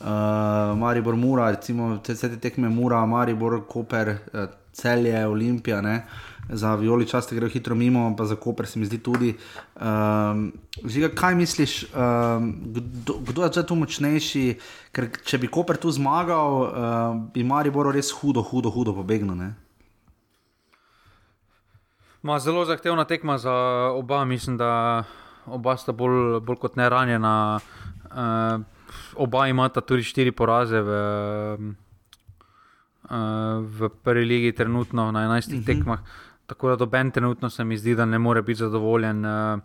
Uh, Maribor Mura, recimo te, te tekme Mura, Maribor, Koper, uh, Celje, Olimpija. Ne. Za Violi čas grejo hitro mimo, pa za Koper se mi zdi tudi. Um, Žiga, kaj misliš, um, kdo, kdo je tu močnejši? Ker če bi Koper tu zmagal, uh, bi Maribor res hudo, hudo, hudo pobegnil. Ne? Ma, zelo zahtevna tekma za oba, mislim, da oba sta bolj, bolj kot ne ranjena. Uh, oba imata tudi štiri poraze v, uh, v prvi ligi, trenutno na 11 uh -huh. tekmah. Tako da doben trenutno se mi zdi, da ne more biti zadovoljen. Uh,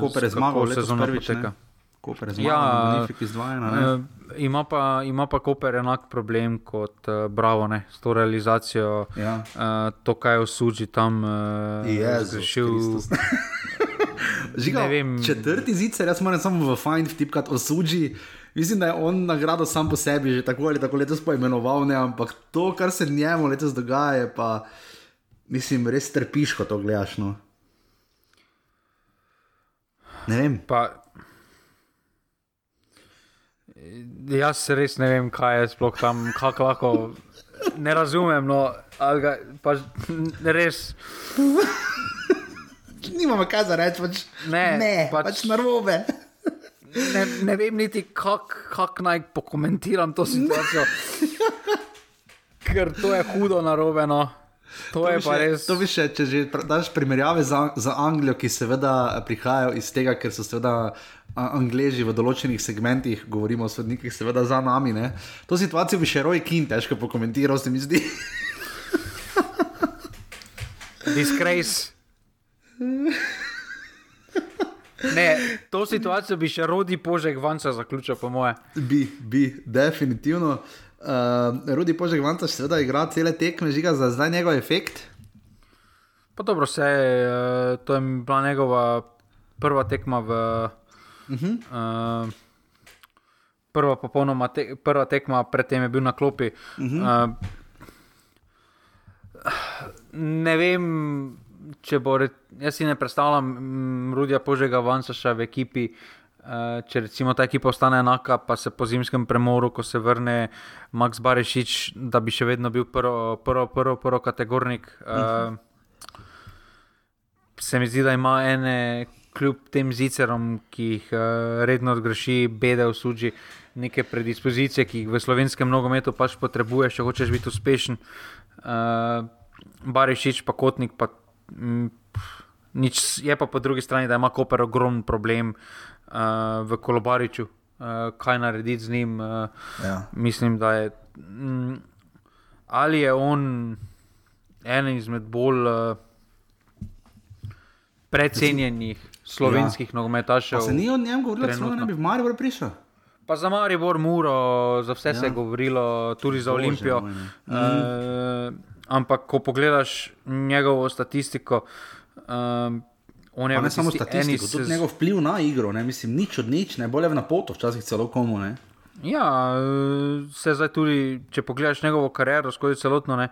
Koper je zmagal, sezona prvič. poteka. Koper je zmagal, Ja, izdvajena. Uh, ima, pa, ima pa Koper enak problem kot uh, Bravo, ne, s to realizacijo. Ja. Uh, to, kaj je osuđi tam, uh, Jezus zgrešil. Žiga. Četrti zicer, jaz moram samo v Find vtipkati osuđi. Mislim, da je on nagrado sam po sebi že tako ali tako letos poimenoval, ne, ampak to, kar se njemu letos dogaja, je pa, mislim, res trpiš, ko to gledaš. No. Ne vem. Pa, jaz se res ne vem, kaj je sploh tam, kako lahko. Ne razumem, no, ga ne res. Nimamo kaj za reči, pač Ne, ne pač, pač- narobe. Ne, ne vem niti, kako kak naj pokomentiram to situacijo. Ker to je hudo narobe. No. To, to je pa še, res. To bi še, če že daš primerjave za, za Anglijo, ki seveda prihajajo iz tega, ker so seveda Angleži v določenih segmentih, govorimo o sodnikih, seveda za nami. Ne? To situacijo bi še Roy Kin težko pokomentiral, se mi zdi. Disgrace. Ne, to situacijo bi še rodi požek vanca zaključil, po moje. bi, bi, definitivno. Uh, Rudi Požek Vanta seveda igra cele tekme, žiga za zdaj njegov efekt. Pa dobro, se, uh, to je bila njegova prva tekma v. Uh -huh. uh, prva, popolnoma te, prva tekma, predtem je bil na klopi. Uh -huh. uh, ne vem, če bo. Re, jaz si ne predstavljam mm, Rudija Požega Vansa še v ekipi. Uh, če recimo ta ekipa ostane enaka, pa se po zimskem premoru, ko se vrne Max Barešič, da bi še vedno bil prvo, prvo, prvo, prvo kategornik. Uh, se mi zdi, da ima ene kljub tem zicerom, ki jih uh, redno odgreši, bede v suži, neke predispozicije, ki jih v slovenskem nogometu pač potrebuješ, če hočeš biti uspešen. Barišič, pa kotnik, pa, m, nič, je pa po drugi strani, da ima Koper ogromen problem uh, v Kolobariču, uh, kaj narediti z njim. Uh, ja. Mislim, da je. M, ali je on eden izmed bolj uh, precenjenih slovenskih ja. nogometašev. Se ni o njem govorilo, da ne bi v Maribor prišel. Pa za Maribor, Muro, za vse ja. se je govorilo, tudi za Bože, Olimpijo. Uh, mm. Ampak, ko pogledaš njegovo statistiko, um, on je ne samo statistiko, tudi njegov vpliv na igro, ne? mislim, nič od nič, ne bolje na poto, včasih celo komu. Ne? Ja, se zdaj tudi, če pogledaš njegovo kariero skozi celotno, ne?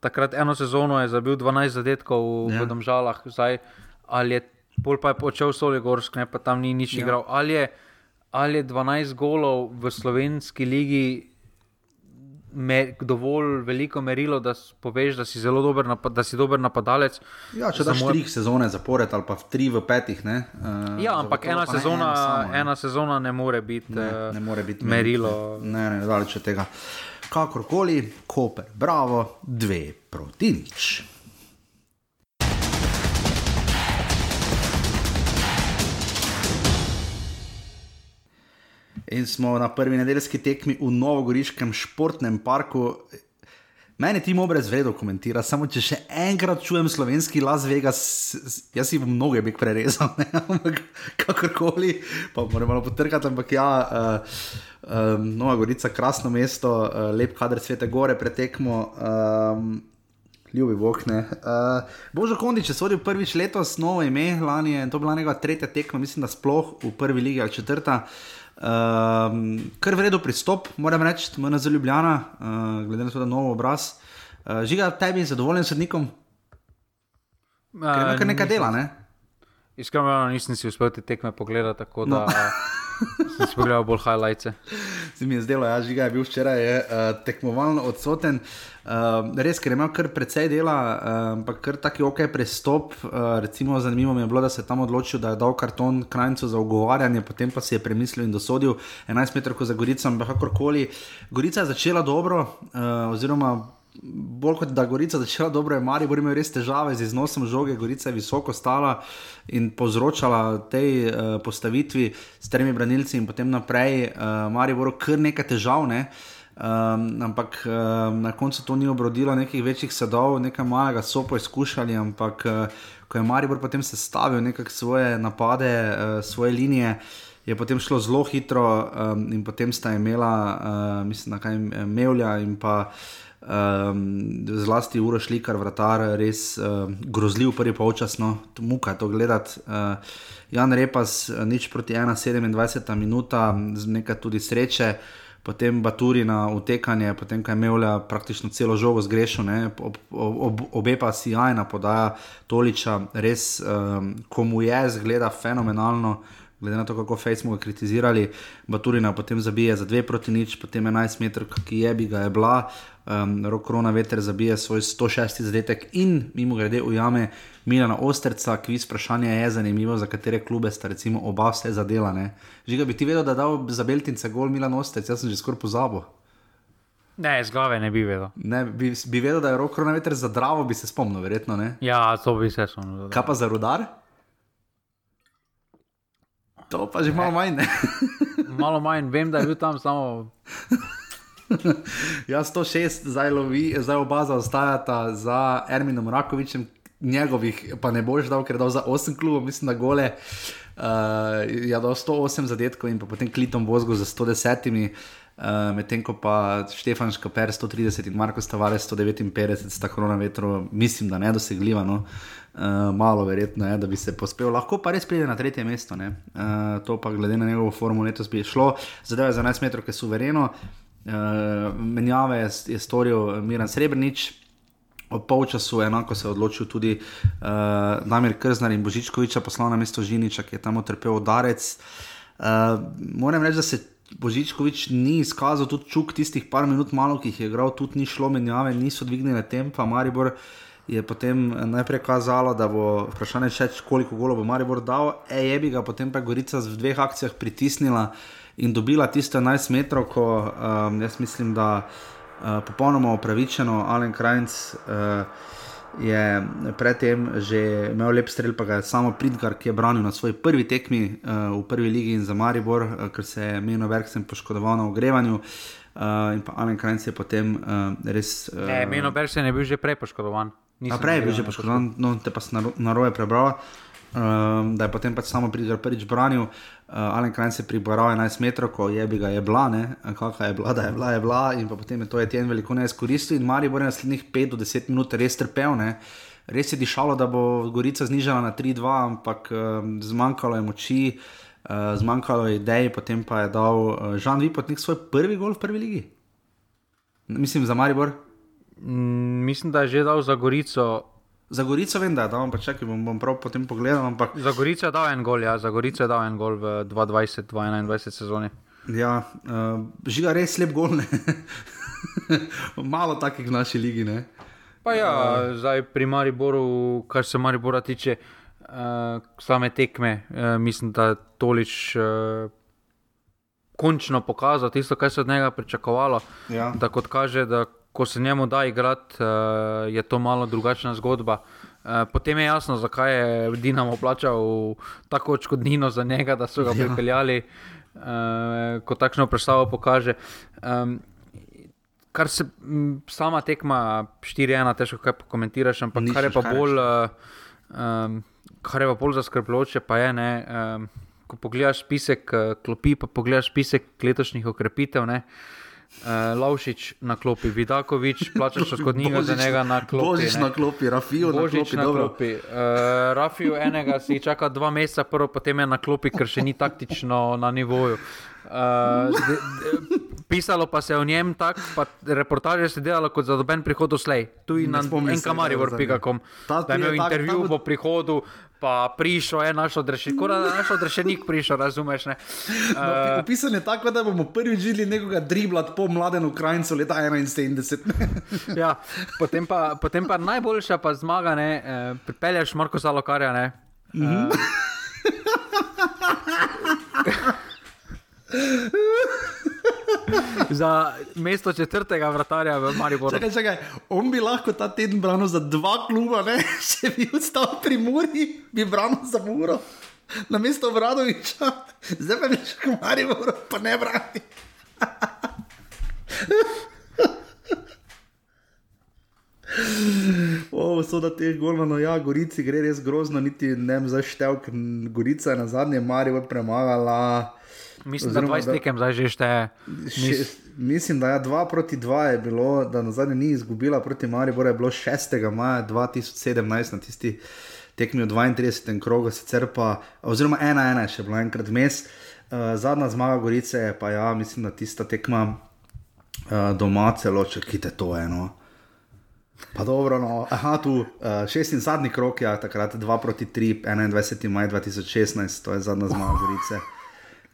takrat eno sezono je zabil 12 zadetkov ja. v Domžalah, zdaj ali je pol pa je počel Soligorsk, ne pa tam ni nič ja. igral. Ali je, ali je 12 golov v slovenski ligi me, dovolj veliko merilo, da poveš, da si zelo dober, napad, da si dober napadalec? Ja, če daš tri sezone zapored ali pa tri v petih. Ne, uh, ja, ampak ena sezona, ne, samo, ne. ena sezona ne more biti, ne, eh, ne more biti merilo. Ne, ne, ne daleč od tega. Kakorkoli, Koper, bravo, dve proti nič. In smo na prvi nedeljski tekmi v Novogoriškem športnem parku. Meni ti mobrez vredo komentira, samo če še enkrat čujem slovenski Las Vegas, jaz si v mnoge bi prerezal, ne? ampak kakorkoli, pa moram malo potrkati, ampak ja, uh, uh, Nova Gorica, krasno mesto, uh, lep kader svete gore pretekmo. Um, Ljubi Bog. Uh, Božo Kondič je sodil prvič letos, novo ime, lani je to bila njegova tretja tekma, mislim, da sploh v prvi ligi ali četrta. Uh, Um, kar vredo pristop, moram reči, moja zelo ljubljena, uh, glede na to, da je nov obraz. Uh, žiga tebi, zadovoljen sednikom? Uh, kar nekaj dela, ne? Iskreno, nisem si uspel te tekme pogledati, tako da. No. Sem si pogledal bolj highlights. Se mi je zdelo, ja, žiga je bil včeraj je, uh, tekmovalno odsoten. Uh, res, ker je imel kar precej dela, ampak uh, kar taki ok pristop. Uh, recimo, zanimivo mi je bilo, da se je tam odločil, da je dal karton krajnicu za ogovarjanje, potem pa si je premislil in dosodil 11 metrov za Gorico, ampak kakorkoli. Gorica je začela dobro, uh, oziroma bolj kot da Gorica začela dobro, je Marijo Bor imel res težave z iznosom žoge, Gorica je visoko stala in povzročala tej uh, postavitvi s tremi branilci in potem naprej. Uh, Marijo Bor kar nekaj težav. Ne? Um, ampak um, na koncu to ni obrodilo nekih večjih sadov, nekaj malega so poizkušali, ampak uh, ko je Maribor potem sestavil nekakšne svoje napade, uh, svoje linije, je potem šlo zelo hitro um, in potem sta imela, uh, mislim, kaj Mevlja in pa uh, Um, zlasti uro šli, kar vratar, res uh, grozljiv, prvi polčas, no, muka to gledati. Uh, Jan Repas, nič proti 1,27 minuta, z nekaj tudi sreče, potem Baturi na utekanje, potem kaj Mevlja praktično celo žogo zgrešil, ob, ob, obe pa si jajna podaja Toliča, res um, komu je, zgleda fenomenalno glede na to, kako Facebook kritizirali, Baturina potem zabije za 2 proti nič, potem 11 metrov, ki je bi ga je bila, um, rok korona veter zabije svoj 106 zadetek in mimo grede ujame Milana Osterca, ki vprašanje je zanimivo, za katere klube sta recimo oba vse zadela. Žiga bi ti vedel, da je dal za Beltince gol Milan Osterc, jaz sem že skoraj pozabil. Ne, zgove ne bi vedel. Ne, bi, bi vedel, da je rok korona veter za Dravo, bi se spomnil, verjetno ne. Ja, to bi se spomnil. Kaj pa za rudar? To pa že malo manj. malo manj, vem, da je bil tam samo. ja, 106, zdaj, lovi, zdaj oba zaostajata za Erminom Rakovičem, njegovih pa ne boš dal, ker je dal za 8 klubov, mislim, da gole. Uh, je dal 108 zadetkov in potem klitom Bozgo za 110. Uh, Medtem ko pa Štefan Škaper 130 in Marko Stavale 159 sta korona vetro, mislim, da ne dosegljiva. No? Uh, malo verjetno je, da bi se pospel, lahko pa res pride na tretje mesto. Uh, to pa glede na njegovo formulo letos bi šlo, zadeva je za 11 metrov, ki je suvereno. Uh, menjave je, je storil Miren Srebrenic. Ob polčasu enako se je odločil tudi uh, Damir Krznar in Božičkoviča, poslal na mesto Žiniča, ki je tam utrpel udarec. Uh, moram reči, da se Božičkovič ni izkazal tudi čuk tistih par minut, malo ki jih je igral, tudi ni šlo menjave, niso dvignile tempa, Maribor je potem najprej kazalo, da bo vprašanje še, koliko golov bo Maribor dal, e je bi ga potem pa Gorica v dveh akcijah pritisnila in dobila tisto 11 metrov, ko um, jaz mislim, da uh, popolnoma upravičeno Alen Krajnc. Uh, Je predtem že imel lep strelj, pa ga je samo Pridgar, ki je branil na svoji prvi tekmi uh, v prvi ligi in za Maribor, uh, ker se je Meno Bergsen poškodoval na ogrevanju. Uh, in pa Alen Krajnc je potem uh, res. Uh, ne, Meno Bergsen je bil že prej poškodovan. A prej je bil že poškodovan, no te pa si naroje prebral. Um, da je potem pač samo pridel prvič branil, uh, Alen Krajn se je pribral 11 metrov, ko je bi ga je bila, kakšna je bila, da je bila, je bila, in potem je to je ten veliko ne izkoristil. In Mari bo naslednjih 5 do 10 minut res trpel, ne. res je dišalo, da bo Gorica znižala na 3-2, ampak um, zmanjkalo je moči, uh, zmanjkalo je idej, potem pa je dal uh, Žan Vipotnik svoj prvi gol v prvi ligi. Mislim za Maribor. Mm, mislim, da je že dal za Gorico. Za Gorico vem, da je dal, ampak čakaj, bom, bom prav potem pogledal. Ampak... Za Gorico je dal en gol, ja, za Gorico je dal en gol v 2020-2021 sezoni. Ja, uh, žiga res lep gol. Malo takih v naši ligi. Ne? Pa ja, uh, zdaj pri Mariboru, kar se Maribora tiče, uh, same tekme, uh, mislim, da tolič. Uh, Končno pokazal tisto, kar se od njega pričakovalo. Ja. Da, kot kaže, da ko se njemu da igrati, uh, je to malo drugačna zgodba. Uh, potem je jasno, zakaj je Dinamo plačal tako odškodnino za njega, da so ga ja. pripeljali, uh, ko takšno predstavo pokaže. Kar se sama tekma 4-1, težko kaj komentiraš, ampak Niš, kar je pa bolj. Kar je pa bolj zaskrbljujoče, pa je, ne, um, ko pogledaš spisek uh, klopi, pa pogledaš spisek letošnjih okrepitev. Uh, Uh, Lovšič na klopi, Vidakovič, plačaš odškodnino za njega na klopi. Božič na klopi, Rafijo na klopi. Na klopi. Uh, Rafijo enega si čaka dva meseca, prvo potem je na klopi, ker še ni taktično na nivoju. Uh, de, de, pisalo pa se o njem tako, reportaže se delalo kot za doben prihod v Slej. Tu in na Enkamari, vrpigakom. Da je imel intervju po prihodu, pa prišel, je naš odrešenik, kot da je naš odrešenik prišel, razumeš? Uh, no, Opisan je tako, da bomo prvi žili nekoga driblat po mladem Ukrajincu leta 71. ja, potem, pa, potem pa najboljša pa zmaga, ne, uh, pripelješ Marko Zalokarja, ne. Uh. za mesto četrtega vrtarja v Mariboru. Čakaj, čakaj. On bi lahko ta teden branil za dva kluba, ne? če bi ostal pri Muri, bi branil za Muro. Na mesto Vradoviča, zdaj pa bi šel v Maribor, pa ne brani. O, so da teh golmanov, ja, Gorici gre res grozno, niti ne vem, zaštev, ker Gorica je na zadnje Maribor premagala. Mislim, Oziroma, da 20 tekem zdaj že šteje. Mis... Mislim, da je 2 proti 2 je bilo, da na zadnje ni izgubila proti Mariboru, je bilo 6. maja 2017 na tisti tekmi v 32. krogu, sicer pa, oziroma 1-1 je še bilo enkrat vmes. Uh, zadnja zmaga Gorice je pa, ja, mislim, da tista tekma uh, doma celo, če kite to eno. Pa dobro, no, aha, tu uh, šest in zadnji krok, ja, takrat 2 proti 3, 21. maj 2016, to je zadnja zmaga Gorice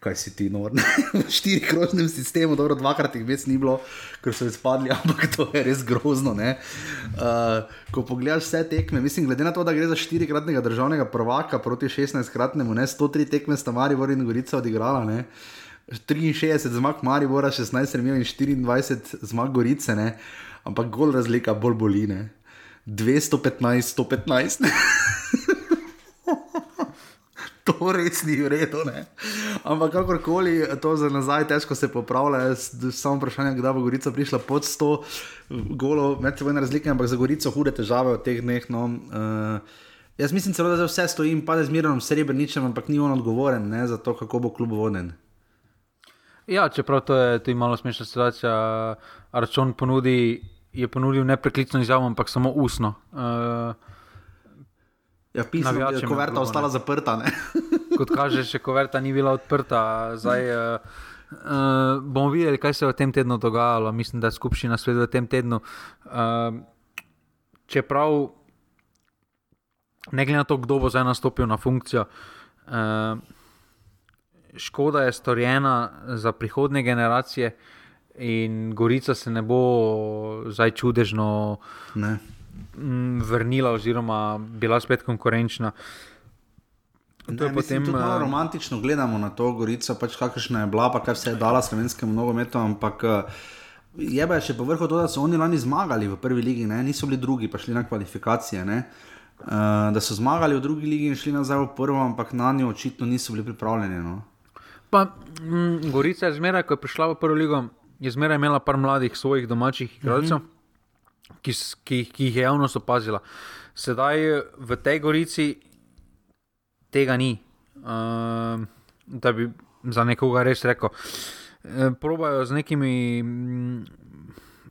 kaj si ti nor. v štirih krožnem sistemu, dobro, dvakrat jih več ni bilo, ker so izpadli, ampak to je res grozno. Uh, ko pogledaš vse tekme, mislim, glede na to, da gre za štirikratnega državnega prvaka proti 16-kratnemu, ne 103 tekme sta Maribor in Gorica odigrala. Ne? 63 zmag Maribora, 16 remijo in 24 zmag Gorice, ne? Ampak gol razlika bolj boline. 215, 115 to res ni v redu. Ne? Ampak kakorkoli, to za nazaj težko se popravlja. Samo vprašanje, kdaj bo Gorica prišla pod 100 golov, med seboj razlike, ampak za Gorico hude težave v teh dneh. No. Uh, jaz mislim celo, da vse stoji in pade z mirom srebrničem, ampak ni on odgovoren ne, za to, kako bo klub voden. Ja, čeprav to je tudi malo smešna situacija, Arčon ponudi, je ponudil ne preklicno izjavo, ampak samo usno. Uh, Ja, pisem, da je koverta ostala zaprta. Kot kaže, še koverta ni bila odprta. Zdaj, uh, uh, bomo videli, kaj se je v tem tednu dogajalo. Mislim, da je skupščina sveta v tem tednu. Uh, čeprav, ne glede na to, kdo bo zdaj nastopil na funkcijo, uh, škoda je storjena za prihodne generacije, in Gorica se ne bo zdaj čudežno. Ne mm, vrnila, oziroma bila spet konkurenčna. Ne, potem, mislim, tudi malo romantično gledamo na to Gorico, pač kakšna je bila, pa kaj vse je dala slovenskemu nogometu, ampak je pa še povrhu to, da so oni lani zmagali v prvi ligi, ne? niso bili drugi, pa šli na kvalifikacije. Uh, da so zmagali v drugi ligi in šli nazaj v prvo, ampak na njo očitno niso bili pripravljeni. No? Pa, mm, Gorica je zmeraj, ko je prišla v prvo ligo, je zmeraj imela par mladih svojih domačih igralcev, mm -hmm. ki, ki, ki jih je javnost opazila. Sedaj v tej Gorici tega ni. Uh, da bi za nekoga res rekel. Uh, probajo z nekimi. Mm,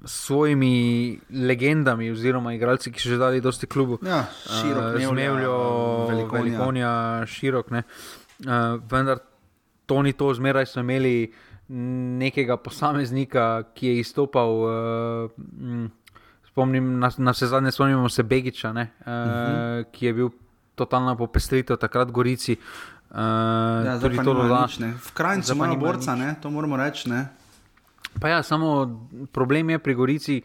Svojimi legendami, oziroma igralci, ki so že dali dosti klubu, ja, širok, uh, zmevljo, velikonja, širok. Uh, vendar to ni to, zmeraj smo imeli nekega posameznika, ki je izstopal. Uh, spomnim, na, na vse zadnje spomnimo se Begiča, ne, uh, uh -huh. ki je bil totalna popestritev takrat Gorici. Uh, ja, tudi to dodane. V krajnici imamo borca, ne, to moramo reči. Pa ja, samo problem je pri Gorici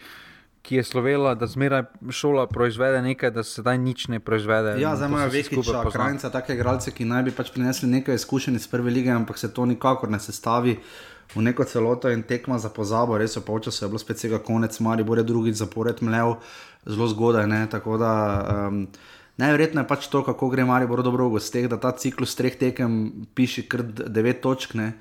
ki je slovela, da zmeraj šola proizvede nekaj, da se zdaj nič ne proizvede. Ja, zdaj imajo večji skupaj krajnice, take igralce, ki naj bi pač prinesli nekaj izkušenj iz prve lige, ampak se to nikakor ne sestavi. V neko celoto in tekma za pozabo, res je počasi, je bilo spet vsega konec, Mari bo drugič zapored mlev, zelo zgodaj. Ne? Tako da um, najverjetneje je pač to, kako gre Mari bo dobro v gosteh, da ta ciklus treh tekem piše kar devet točk. Ne?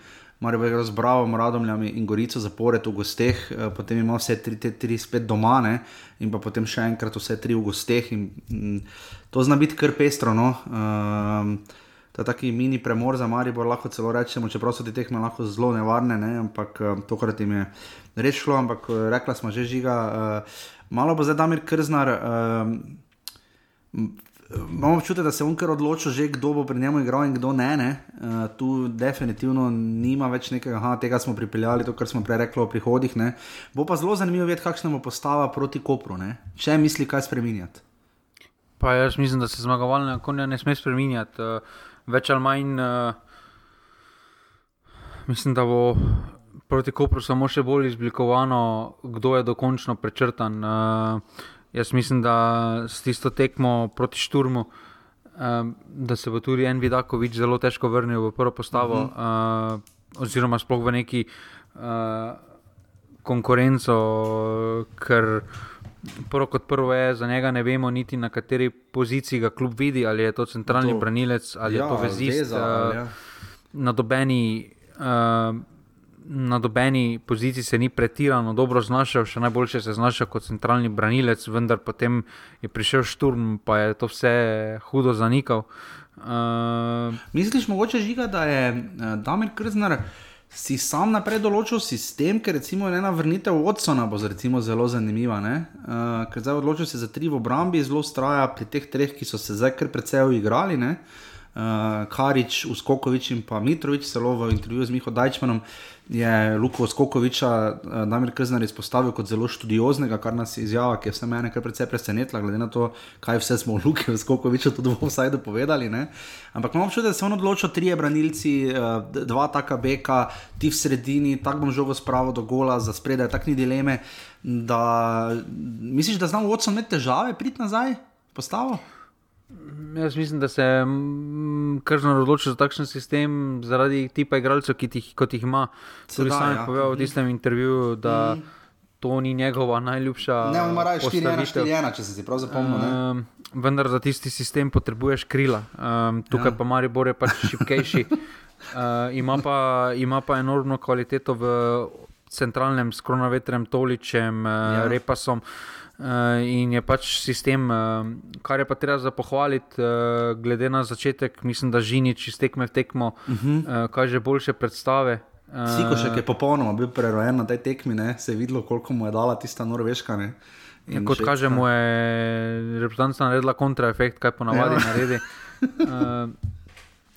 Mari bo igral z Bravo, Radomljami in Gorico zapored v gosteh, eh, potem ima vse tri, te tri spet doma ne? in pa potem še enkrat vse tri v gosteh. In, in, to zna biti kar pestro. No? Um, To je taki mini premor za Maribor, lahko celo rečemo, čeprav so ti tehme lahko zelo nevarne, ne? ampak um, tokrat jim je res šlo, ampak eh, rekla smo že žiga. Uh, malo bo zdaj Damir Krznar. Uh, Imamo občutek, da se je on kar odločil, že kdo bo pri njemu igral in kdo ne. ne. Uh, tu definitivno nima več nekega, aha, tega smo pripeljali, to, kar smo prej rekli o prihodih. Ne. Bo pa zelo zanimivo videti, kakšna bo postava proti Kopru, ne. če misli, kaj spremenjati. Pa jaz mislim, da se zmagovalne konje ne sme spremenjati. Uh, več ali manj, uh, mislim, da bo proti Kopru samo še bolj izblikovano, kdo je dokončno prečrtan. Uh, Jaz mislim, da s tisto tekmo proti Šturmu, um, da se bo tudi en Vidakovič zelo težko vrnil v prvo postavo, uh -huh. uh, oziroma sploh v neki uh, konkurenco, ker prvo kot prvo je za njega, ne vemo niti na kateri poziciji ga kljub vidi, ali je to centralni to, branilec ali ja, je to vezist. Veza, uh, ja. Na dobeni. Uh, na dobeni poziciji se ni pretirano dobro znašel, še najboljše se znašel kot centralni branilec, vendar potem je prišel šturm, pa je to vse hudo zanikal. Uh, Misliš, mogoče žiga, da je uh, Damir Krznar si sam naprej določil sistem, ker recimo ena vrnitev Watsona bo zelo zanimiva. Uh, ker zdaj odločil se za tri v obrambi, zelo straja pri teh treh, ki so se zdaj kar precej uigrali. Uh, Karič, Uskokovič in pa Mitrovič, celo v intervjuju z Miho Dajčmanom, uh, je Luko Skokoviča uh, Damir Krznar izpostavil kot zelo študioznega, kar nas je izjava, ki je vse mene kar precej presenetila, glede na to, kaj vse smo v Luki Skokoviča tudi v Offsideu povedali. Ne? Ampak imamo občutek, da se on odločil, tri branilci, uh, dva taka beka, ti v sredini, tako bom žogo spravo do gola, za spredaj, tak ni dileme. Da, misliš, da znamo vodcem imeti težave, priti nazaj, postavo? Jaz mislim, da se je krzno odločil za takšen sistem zaradi tipa igralcev, ki jih, jih ima. Tudi sam je ja. povedal v mhm. tistem intervjuju, da mm. to ni njegova najljubša. Ne, on ima raje 4-1, če se ti prav zapomni. Um, vendar za tisti sistem potrebuješ krila. Um, tukaj ja. pa Maribor je pač šipkejši. uh, ima, pa, ima pa enormno kvaliteto v centralnem skronovetrem, toličem, uh, ja. repasom. Uh, in je pač sistem, uh, kar je pa treba za pohvaliti, uh, glede na začetek, mislim, da Žinič iz tekme v tekmo, uh -huh. uh, kaže boljše predstave. Siko še je popolnoma bil prerojen na tej tekmi, ne? se je videlo, koliko mu je dala tista norveška. Kot kaže, mu je reprezentanca naredila kontraefekt, kaj ponavadi ja. naredi. Uh,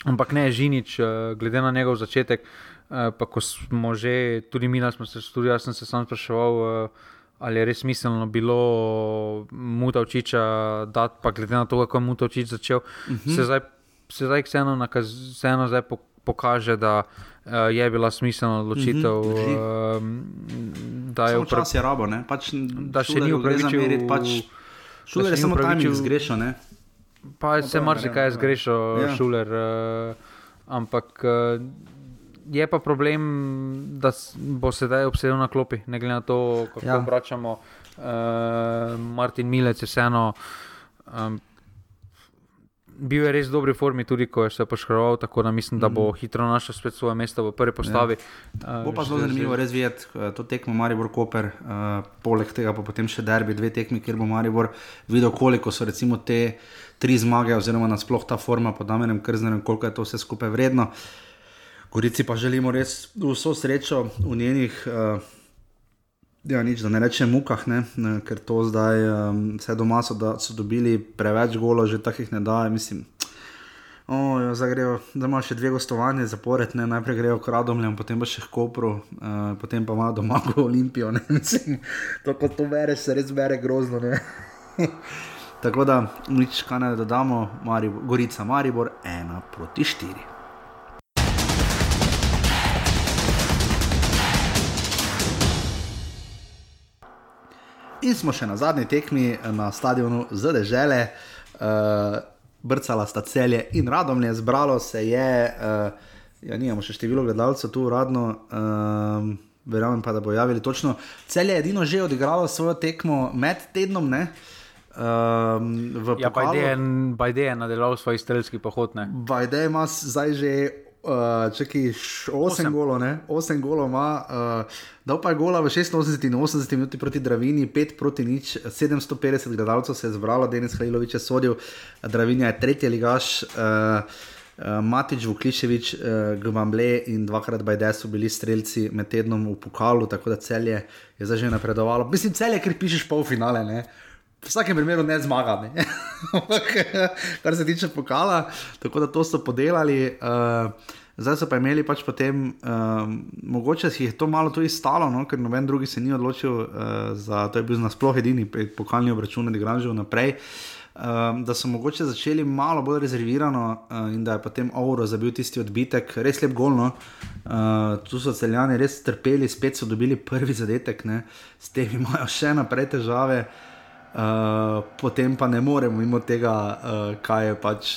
ampak ne, Žinič, glede na njegov začetek, uh, pa ko smo že, tudi mi smo se, tudi jaz sem se sam spraševal. Uh, ali je res smiselno bilo Mutavčiča dati, pa glede na to, kako je Mutavčič začel, uh mhm. -huh. se zdaj, se zdaj vseeno, nakaz, vseeno zdaj pokaže, da uh, je bila smiselna odločitev. Uh -huh. uh, da je vprašanje rabo, pač, da še ni upravičil. Pač Šuler je samo timing upravičil- zgrešil, ne? Pa No, se marsikaj je zgrešil, ja. ja. šuler. Uh, ampak uh, je pa problem, da bo sedaj obsedel na klopi, ne glede na to, kako Ja. obračamo. Uh, Martin Milec je vseeno. Um, Bil je res v dobri formi, tudi ko je se poškodoval, tako da mislim, da bo hitro našel spet svoje mesto v prvi postavi. Ja. Mhm. Bo pa zelo zanimivo res videti eh, to tekmo Maribor Koper, uh, poleg tega pa potem še derbi, dve tekmi, kjer bo Maribor videl, koliko so recimo te tri zmage, oziroma nasploh ta forma pod Damenem Krznerjem, koliko je to vse skupaj vredno. Gorici pa želimo res vso srečo v njenih. Uh, Ja, nič, da ne rečem mukah, ne, ne, ker to zdaj um, vse doma so, da, so dobili preveč golo, že takih ne daje. Mislim, Oh, jo, zdaj grejo, da ima še dve gostovanje zapored, ne? najprej grejo k Radomljam, potem pa še k Kopru, uh, potem pa ima doma v Olimpijo. Mislim, to, ko to bereš, se res bere grozno. Tako da nič, kaj ne dodamo, Maribor, Gorica Maribor, ena proti štiri. In smo še na zadnji tekmi na stadionu ZDŽele, uh, brcala sta celje in radomlje, zbralo se je, uh, ja, nimamo še število gledalcev tu uradno, uh, verjamem pa, da bo javili točno. Celje je edino že odigralo svojo tekmo med tednom, ne? Um, Ja. Bajde je nadaljeval svoj strelski pohod. Bajde ima zdaj že. Uh, čakaj, 8 golov, ne? 8 golov ima, uh, dal pa je gola v 86 in 80 minuti proti Dravini, 5 proti nič, 750 gledalcev se je zbralo, Denis Hajlovič je sodil, Dravinja je tretji ligaš, uh, uh, Matič, Vukliševič, uh, Gvamble in dvakrat Bajde so bili strelci med tednom v pokalu, tako da celje je zdaj že napredovalo. Mislim, celje, ker pišeš polfinale, ne? V vsakem primeru ne zmaga, ne? Ampak, kar se tiče pokala, tako da to so podelali. Uh, zdaj so pa imeli pač potem, um, mogoče si jih to malo tudi stalo, no? ker noben drugi se ni odločil uh, za to, je bil nasploh edini pokalni obračun, da igram že vnaprej. Um, da so mogoče začeli malo bolj rezervirano uh, in da je potem Auro zabil tisti odbitek, res lep golno. Uh, tu so celjani res trpeli, spet so dobili prvi zadetek, ne? s tem imajo še naprej težave. Uh, potem pa ne moremo mimo tega, uh, kaj je pač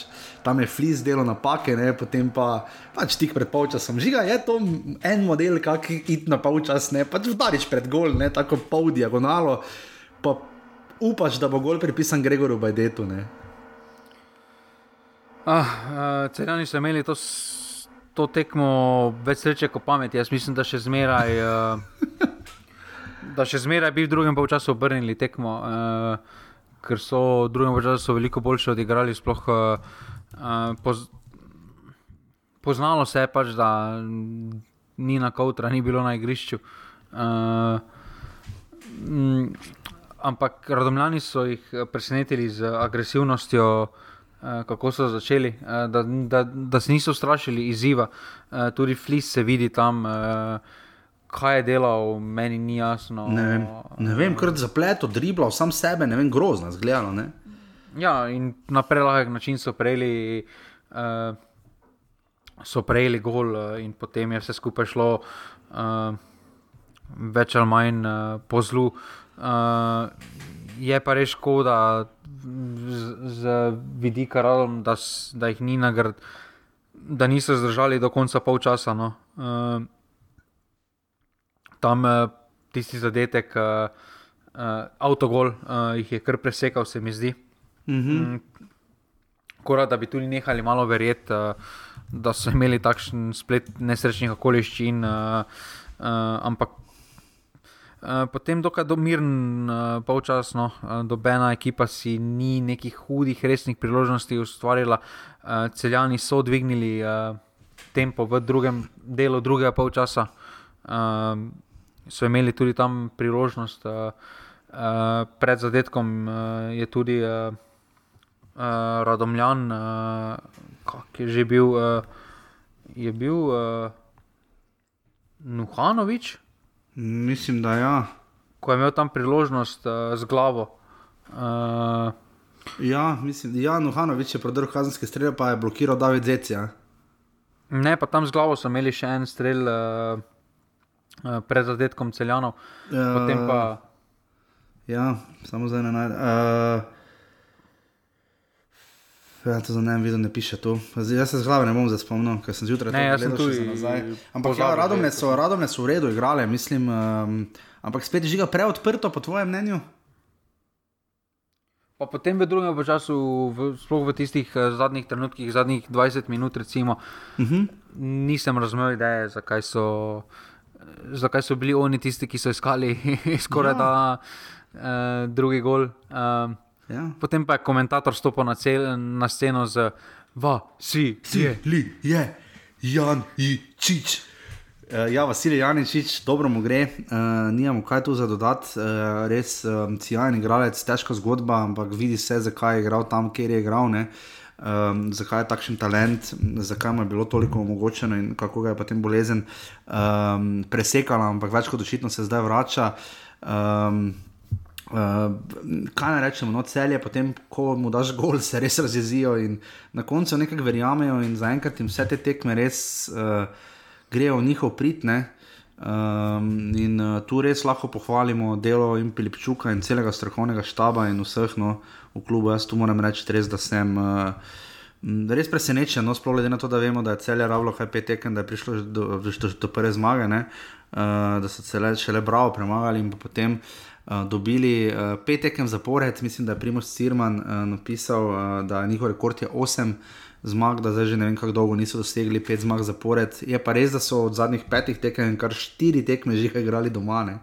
tam je flis delo napake, ne? potem pa pač tik pred polčasom. Žiga je to en model, kak iti na polčas, ne pač vdariš pred gol, ne tako pol diagonalo, pa upaš, da bo gol pripisan Gregorju Bajdetu. Ne? Ah, uh, Celjani so imeli to, to tekmo več sreče kot pameti. Jaz mislim, da še zmeraj. Uh, Da še zmeraj bi v drugem polčasu obrnili tekmo, uh, ker so v drugem polčasu veliko boljše odigrali. Sploh, uh, uh, poz, poznalo se je pač, da ni na kautra, ni bilo na igrišču. Uh, mm, ampak radomljani so jih presenetili z agresivnostjo, eh, kako so začeli, eh, da, da, da se niso strašili izziva. Eh, Tudi Flis se vidi tam, eh, kaj je delal, meni ni jasno. Ne vem, ne vem kar zapleto, driblal sam sebe, ne vem, grozno zgledalo. Ne? Ja, in na prelahek način so prejeli. Uh, So prejeli gol, uh, in potem je vse skupaj šlo uh, več ali manj uh, po zlu. Uh, je pa res škoda z, z vidika Radom, da, da jih ni nagrad, da niso zdržali do konca polčasa. No. Uh, tam uh, tisti zadetek, uh, uh, avtogol, uh, jih je kar presekal, se mi zdi. Mhm. Kora, da bi tudi nehali malo verjeti, uh, da so imeli takšen splet nesrečnih okoliščin, uh, uh, ampak potem dokaj domiren uh, polčas, no, dobena ekipa si ni nekih hudih, resnih priložnosti ustvarila. Celjani so dvignili tempo v drugem delu drugega polčasa. So imeli tudi tam priložnost, uh, uh, pred zadetkom uh, je tudi uh, uh, Radomljan, uh, kak je že bil, uh, je bil uh, Nuhanovič, Mislim, da ja. ko je imel tam priložnost uh, z glavo. Uh, Ja, mislim, ja, Nuhanovič je prodrl kazenske strele, pa je blokiral David Zec. Ja. ne, pa tam z glavo so imeli še en strel uh, uh, pred zadetkom celjanov, potem pa. Ja, samo zdaj ne najdem. Uh, Ja, to za ne vidim, ne piše tu. Zdaj, jaz se z glave ne bom zdaj spomnil, ker sem zjutraj Ne, sem gledal še tudi za nazaj. Ampak ja, radomne so, radomne so v redu igrale, mislim. Um, ampak spet žiga preodprto, po tvojem mnenju? Pa potem v drugem času, v, sploh v tistih uh, zadnjih trenutkih, zadnjih 20 minut, recimo, uh Mhm. -huh. nisem razumel ideje, zakaj so, zakaj so bili oni tisti, ki so iskali skoraj Ja. da uh, drugi gol. Um, Ja. potem pa je komentator stopil na, cel, na sceno z Va, si, Si, je. li, je, Jan, Čič. Uh, ja, Vasilij Janičič, dobro mu gre, uh, nimamo kaj tu za dodati, uh, res um, cijajen igralec, težka zgodba, ampak vidi se, zakaj je igral tam, kjer je igral. Ne? Um, zakaj je takšen talent, zakaj mu je bilo toliko omogočeno in kako ga je potem bolezen um, presekala, ampak več kot očitno se zdaj vrača. Um, Uh, kaj naj rečemo, no, celje, potem, ko mu daš gol, se res razjezijo in na koncu nekako verjamejo, in zaenkrat jim vse te tekme res uh, grejo v njihov prid. Um, in uh, tu res lahko pohvalimo delo in Pilipčuka in celega strokovnega štaba in vseh no, v klubu. Jaz tu moram reči, res, da sem. Uh, Res presenečen, no, sploh glede na to, da vemo, da je celje ravno kaj pet tekem, da je prišlo do, do, do prve zmage, ne, uh, da so cele šele bravo premagali in potem uh, dobili uh, pet tekem zapored. Mislim, da je Primoš Cirman uh, napisal, uh, da njihov rekord je osem zmag, da zdaj že ne vem, kako dolgo niso dosegli pet zmag zapored. Je pa res, da so od zadnjih petih tekem kar štiri tekme že igrali doma. Uh,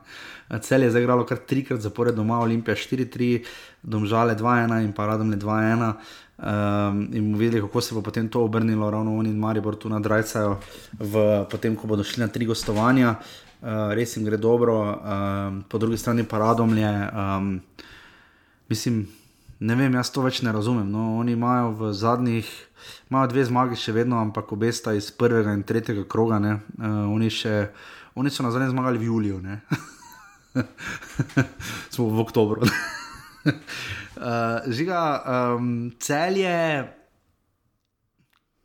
Cel je zaigralo kar trikrat zapored doma, Olimpija 4-3, Domžale 2-1 in pa Radomlje 2-1. Um, in bomo videli, kako se bo potem to obrnilo, ravno oni in Maribor tu nadrajcajo, v, potem ko bodo šli na tri gostovanja, uh, res jim gre dobro, um, po drugi strani pa radomlje. Um, mislim, ne vem, jaz to več ne razumem. No, oni imajo v zadnjih, imajo dve zmagi še vedno, ampak obe sta iz prvega in tretjega kroga. Uh, oni, še, oni so na zadnje zmagali v juliju, smo v oktobru. Uh, žiga, um, celje,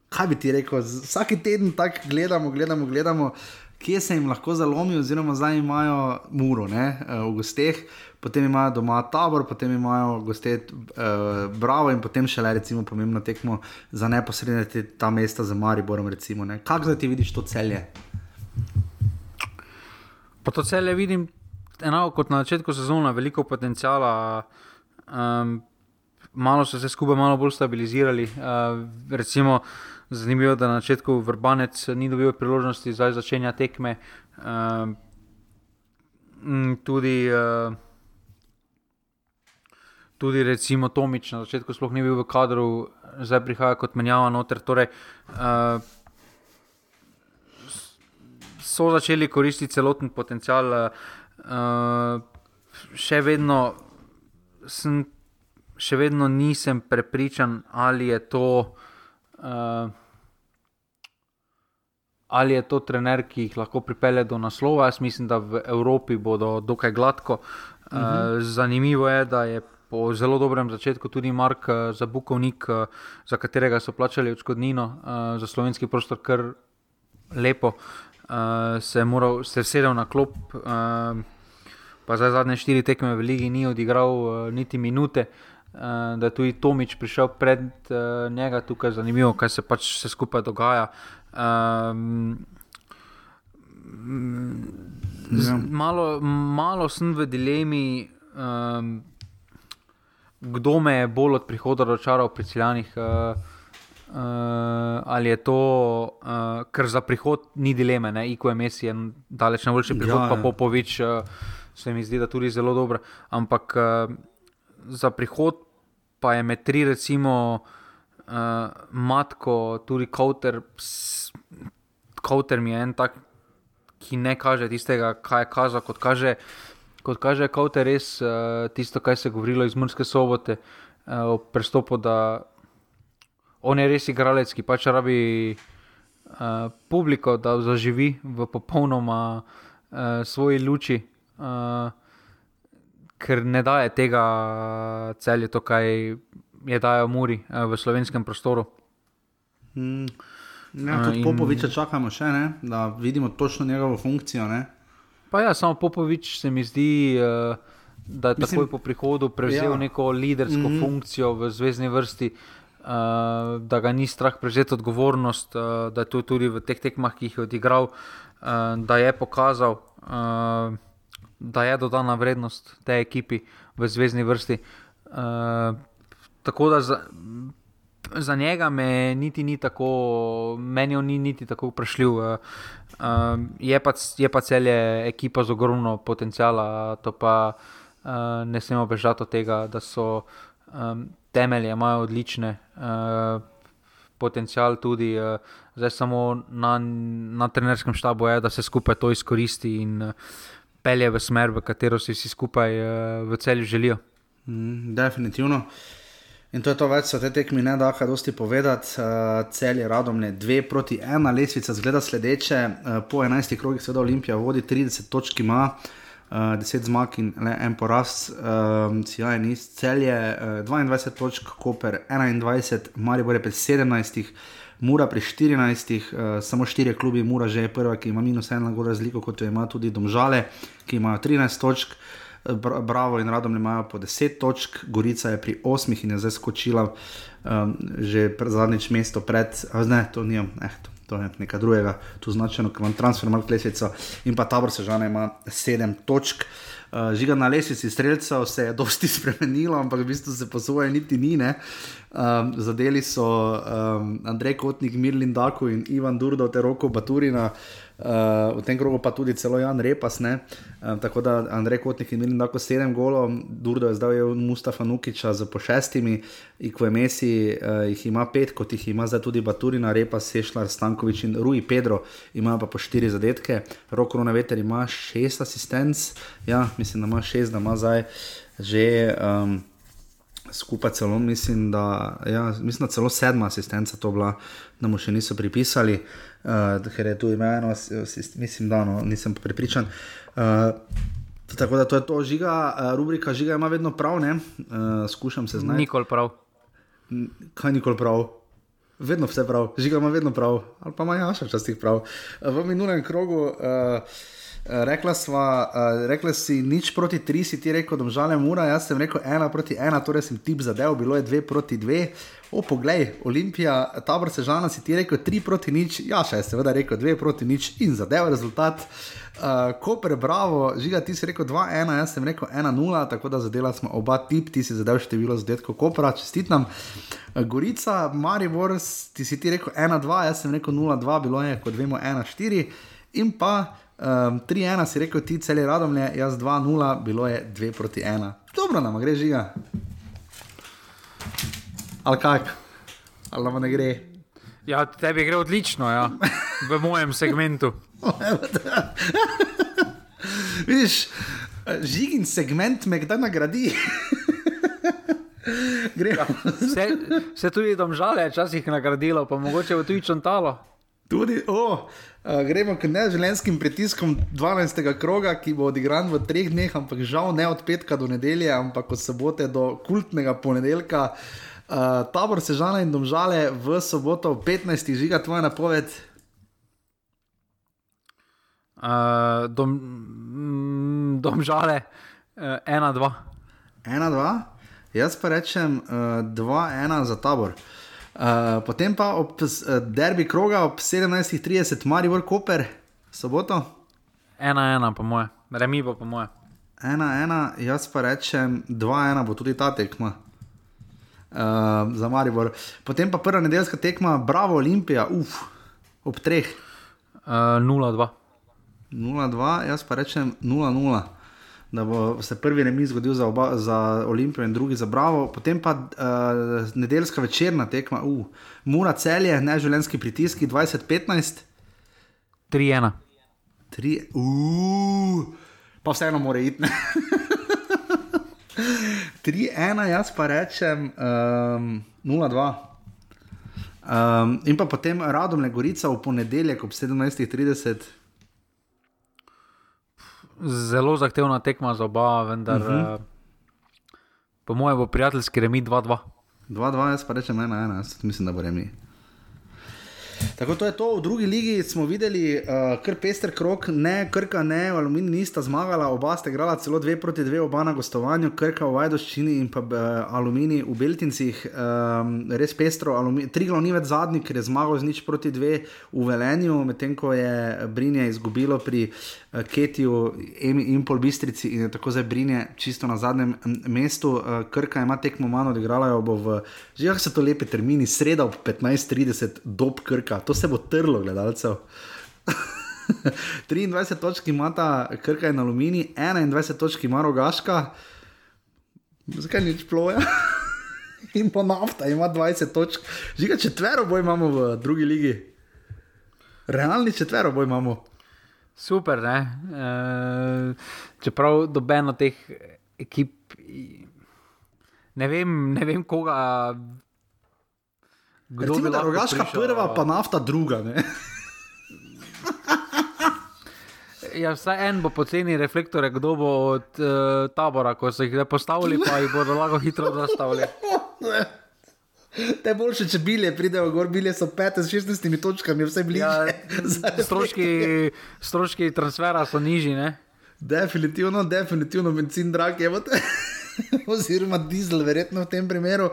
kaj bi ti rekel, vsak teden tako gledamo, gledamo, gledamo, kje se jim lahko zalomi, oziroma zdaj imajo muro ne, uh, v gosteh, potem imajo doma tabor, potem imajo goste uh, Bravo in potem šele recimo pomembno tekmo za neposredne te, ta mesta za Mariborom. Recimo, ne. Kako zdaj ti vidiš to celje? Pa to celje vidim enako kot na začetku sezone, veliko potencijala. Um, malo so se skupaj malo bolj stabilizirali. Uh, recimo, zanimivo je, da na začetku Vrbanec ni dobil priložnosti, zdaj začenja tekme. Um, tudi, uh, tudi recimo Tomič na začetku sploh ni bil v kadru, zdaj prihaja kot menjava noter. Torej, uh, so začeli koristiti celoten potencial. Uh, še vedno sem, še vedno nisem prepričan, ali je to. Uh, Ali je to trener, ki jih lahko pripelje do naslova? Jaz mislim, da v Evropi bodo dokaj gladko. Uh -huh. uh, zanimivo je, da je po zelo dobrem začetku tudi Mark uh, Zabukovnik, uh, za katerega so plačali odškodnino za slovenski prostor, kar lepo. Se je moral, se je sedel na klop, pa zdaj zadnje štiri tekme v Ligi ni odigral uh, niti minute. Uh, da je tudi Tomič prišel pred uh, njega, tukaj je zanimivo, kaj se pač vse skupaj dogaja. Um, z, Ja. malo, malo sem v dilemi, um, kdo me je bolj od prihoda razočaral pri celjanih. Uh, Uh, ali je to, uh, ker za prihod ni dileme, ne? Iko je daleč najboljši prihod, Ja, ja, pa ja. Popovič uh, se mi zdi, da tudi zelo dobro. Ampak uh, za prihod pa je med tri, recimo, uh, Matko, tudi Kauter. Kauter mi je en tak, ki ne kaže tistega, kaj je kazal, kot kaže. Kot kaže, kot je res uh, tisto, kar se je govorilo iz Murske sobote, uh, o prestopu, da on je res igralec, ki pač rabi uh, publiko, da zaživi v popolnoma uh, svoji luči, uh, ker ne daje tega celje, to, kaj je dajo Muri uh, v slovenskem prostoru. Mm. Ja, A, tudi in- Popoviča čakamo še, ne? da vidimo točno njegovo funkcijo. Ne? Pa ja, samo Popovič se mi zdi, da je Mislim- takoj po prihodu prevzel ja. neko lidersko mm -hmm. funkcijo v zvezdni vrsti. uh, da ga ni strah prevzeti odgovornost, uh, da je to tudi v teh tekmah, ki jih je odigral, uh, da je pokazal, uh, da je dodana vrednost tej ekipi v zvezdni vrsti. Uh, tako da za, za njega me niti ni tako, meni ni niti tako vprašljiv. Uh, je, pa, je pa celje ekipa z ogromno potencijala, to pa uh, ne smemo bežati od tega, da so um, temelje, imajo odlične. Uh, Potencial tudi uh, zdaj samo na, na trenerskem štabu je, da se skupaj to izkoristi in uh, pelje v smer, v katero si vsi skupaj uh, v celju želijo. Mm, definitivno. Uh, In to je to več, so te tekmi ne da, kaj dosti povedati. Uh, cel je radom ne 2 proti 1, lesvica zgleda sledeče. Uh, po 11 krogih seveda Olimpija vodi 30 točk, ima uh, 10 zmag in le en poraz. Uh, Sijaj niz, cel je uh, 22 točk, Koper 21, Maribor je pri 17. Mura pri 14, uh, samo 4 klubi, Mura že je prva, ki ima minus 1, tako razliko kot jo ima tudi Domžale, ki imajo 13 točk. Bravo in Radom imajo po 10 točk, Gorica je pri 8 in je zdaj skočila um, že zadnjič mesto pred, ne, to ni, eh, to, to je nekaj drugega, tu značajno, ker imam transfer, malo klesico in pa tabor se žene ima 7 točk. Uh, žiga na lesici streljcev se je dosti spremenilo, ampak v bistvu se posvoje niti ni. Um, zadeli so um, Andrej Kotnik, Mirlin Daku in Ivan Durdo ter roko Baturina. Uh, Uh, v tem krogu pa tudi celo Jan Repas. Uh, tako da Andrej Kotnik je imel tako sedem golov, Durdo je zdaj imel Mustafa Nukiča z po šestimi, Messi, uh, jih ima pet, kot jih ima zdaj tudi Baturina, Repas, Sešljar, Stankovič in Rui Pedro, imajo pa po štiri zadetke, Roko na veter ima šest asistenc, ja, mislim, da ima šest, da ima zdaj že. Um, skupaj celo, mislim, da ja, mislim, da celo sedma asistenca to bila, da mu še niso pripisali, uh, ker je tu imeno, mislim, da no, nisem pripričan. Uh, tako da to je to, žiga, uh, rubrika žiga ima vedno prav, ne, uh, skušam se znati. Nikoli prav. Kaj nikoli prav? Vedno vse prav, žiga ima vedno prav, ali pa ima jaša včasih prav. V minulem krogu. Uh, Eh, rekla, sva, uh, rekla si nič proti tri, si ti rekel, da žale mura, jaz sem rekel ena proti ena, torej sem tip zadev, bilo je dve proti dve. O, poglej, Olimpija, tabor se žala, si ti rekel tri proti nič, ja, še je seveda rekel dve proti nič in zadev rezultat. Uh, Koper, bravo, žiga, ti si rekel 2-1, jaz sem rekel 1-0, tako da zadela smo oba tip, ti si zadev število zadetkov Kopra, čestitam. Gorica, Maribor, ti si ti rekel 1-2, jaz sem rekel 0-2, bilo je, kot vemo, 1-4 in pa. Um, ehm, 3-1 si rekel, ti celi radom je, jaz 2-0, bilo je 2 proti 1. Dobro, nam gre žiga. Ali kaj, ali nam ne gre. Ja, tebi gre odlično, ja. v mojem segmentu. Vidiš, žigin segment me kdaj nagradi. ja, se, se tudi domžale, včasih nagradilo, pa mogoče v tuji čontalo. Tudi, oh, uh, gremo k neželenskim pritiskom 12. kroga, ki bo odigran v treh dneh, ampak žal ne od petka do nedelje, ampak od sobote do kultnega ponedeljka. Uh, tabor Sežana in Domžale v soboto 15. žiga, tvoja napoved. Uh, dom, mm, domžale, uh, ena, dva. Ena, dva, jaz pa rečem uh, dva, ena za tabor. Uh, potem pa ob uh, derbi kroga ob 17:30, Maribor Koper, soboto. Ena, ena, po moje, remi bo po moje. Ena, ena, jaz pa rečem, dva, ena bo tudi ta tekma. Uh, za Maribor. Potem pa prva nedeljska tekma, Bravo Olimpija, uf, ob treh. 0-2. Uh, 0-2, jaz pa rečem 0-0 da bo se prvi remi zgodil za, oba, za Olimpijo in drugi za Bravo, potem pa uh, nedeljska večerna tekma, uh, Mura celje, neživljenski pritiski, 20-15. 3-1. 3, uh, pa vseeno mora iti. 3-1, jaz pa rečem um, 0-2. Um, in pa potem Radom Legorica v ponedeljek ob 17:30 zelo zahtevna tekma za oba, vendar uh mhm. -huh. uh, po mojem bo prijateljski remi 2-2. 2-2, jaz pa rečem 1-1, jaz mislim, da bo remi. Tako to je to. V drugi ligi smo videli uh, kar pester krok, ne Krka, ne Alumini nista zmagala, oba sta igrala celo dve proti dve, oba na gostovanju, Krka v Vajdoščini in pa uh, Alumini v Beltincih. Um, res pestro, tri glavni več zadnji, ker je zmagal z nič proti dve v Velenju, medtem ko je Brinje izgubilo pri uh, Ketiju in pol Bistrici in je tako zdaj Brinje čisto na zadnjem mestu. Uh, Krka ima tekmo manj odigrala, jo bo v, že kako se to lepe termini, sredo ob 15.30 dob Krka to se bo trlo, gledalcev. 23 točk ima ta krka in aluminij, 21 točk ima rogaška, zakaj nič ploja. in pa nafta ima 20 točk, žiga četvero boj imamo v drugi ligi. Realni četvero boj imamo. Super, ne? E, čeprav dobeno teh ekip, ne vem, ne vem koga Kdo je drugačka prva, pa nafta druga? ja, vsaj en bo poceni reflektore, kdo bo od uh, tabora, ko so jih postavili, pa jih bodo lahko hitro zastavili. Te boljše, če bile pridejo gor, bile so 15-16 točkami, vse bliže. Ja, stroški, stroški transfera so nižji. Ne? Definitivno, definitivno, benzin drag je. oziroma dizel, verjetno v tem primeru.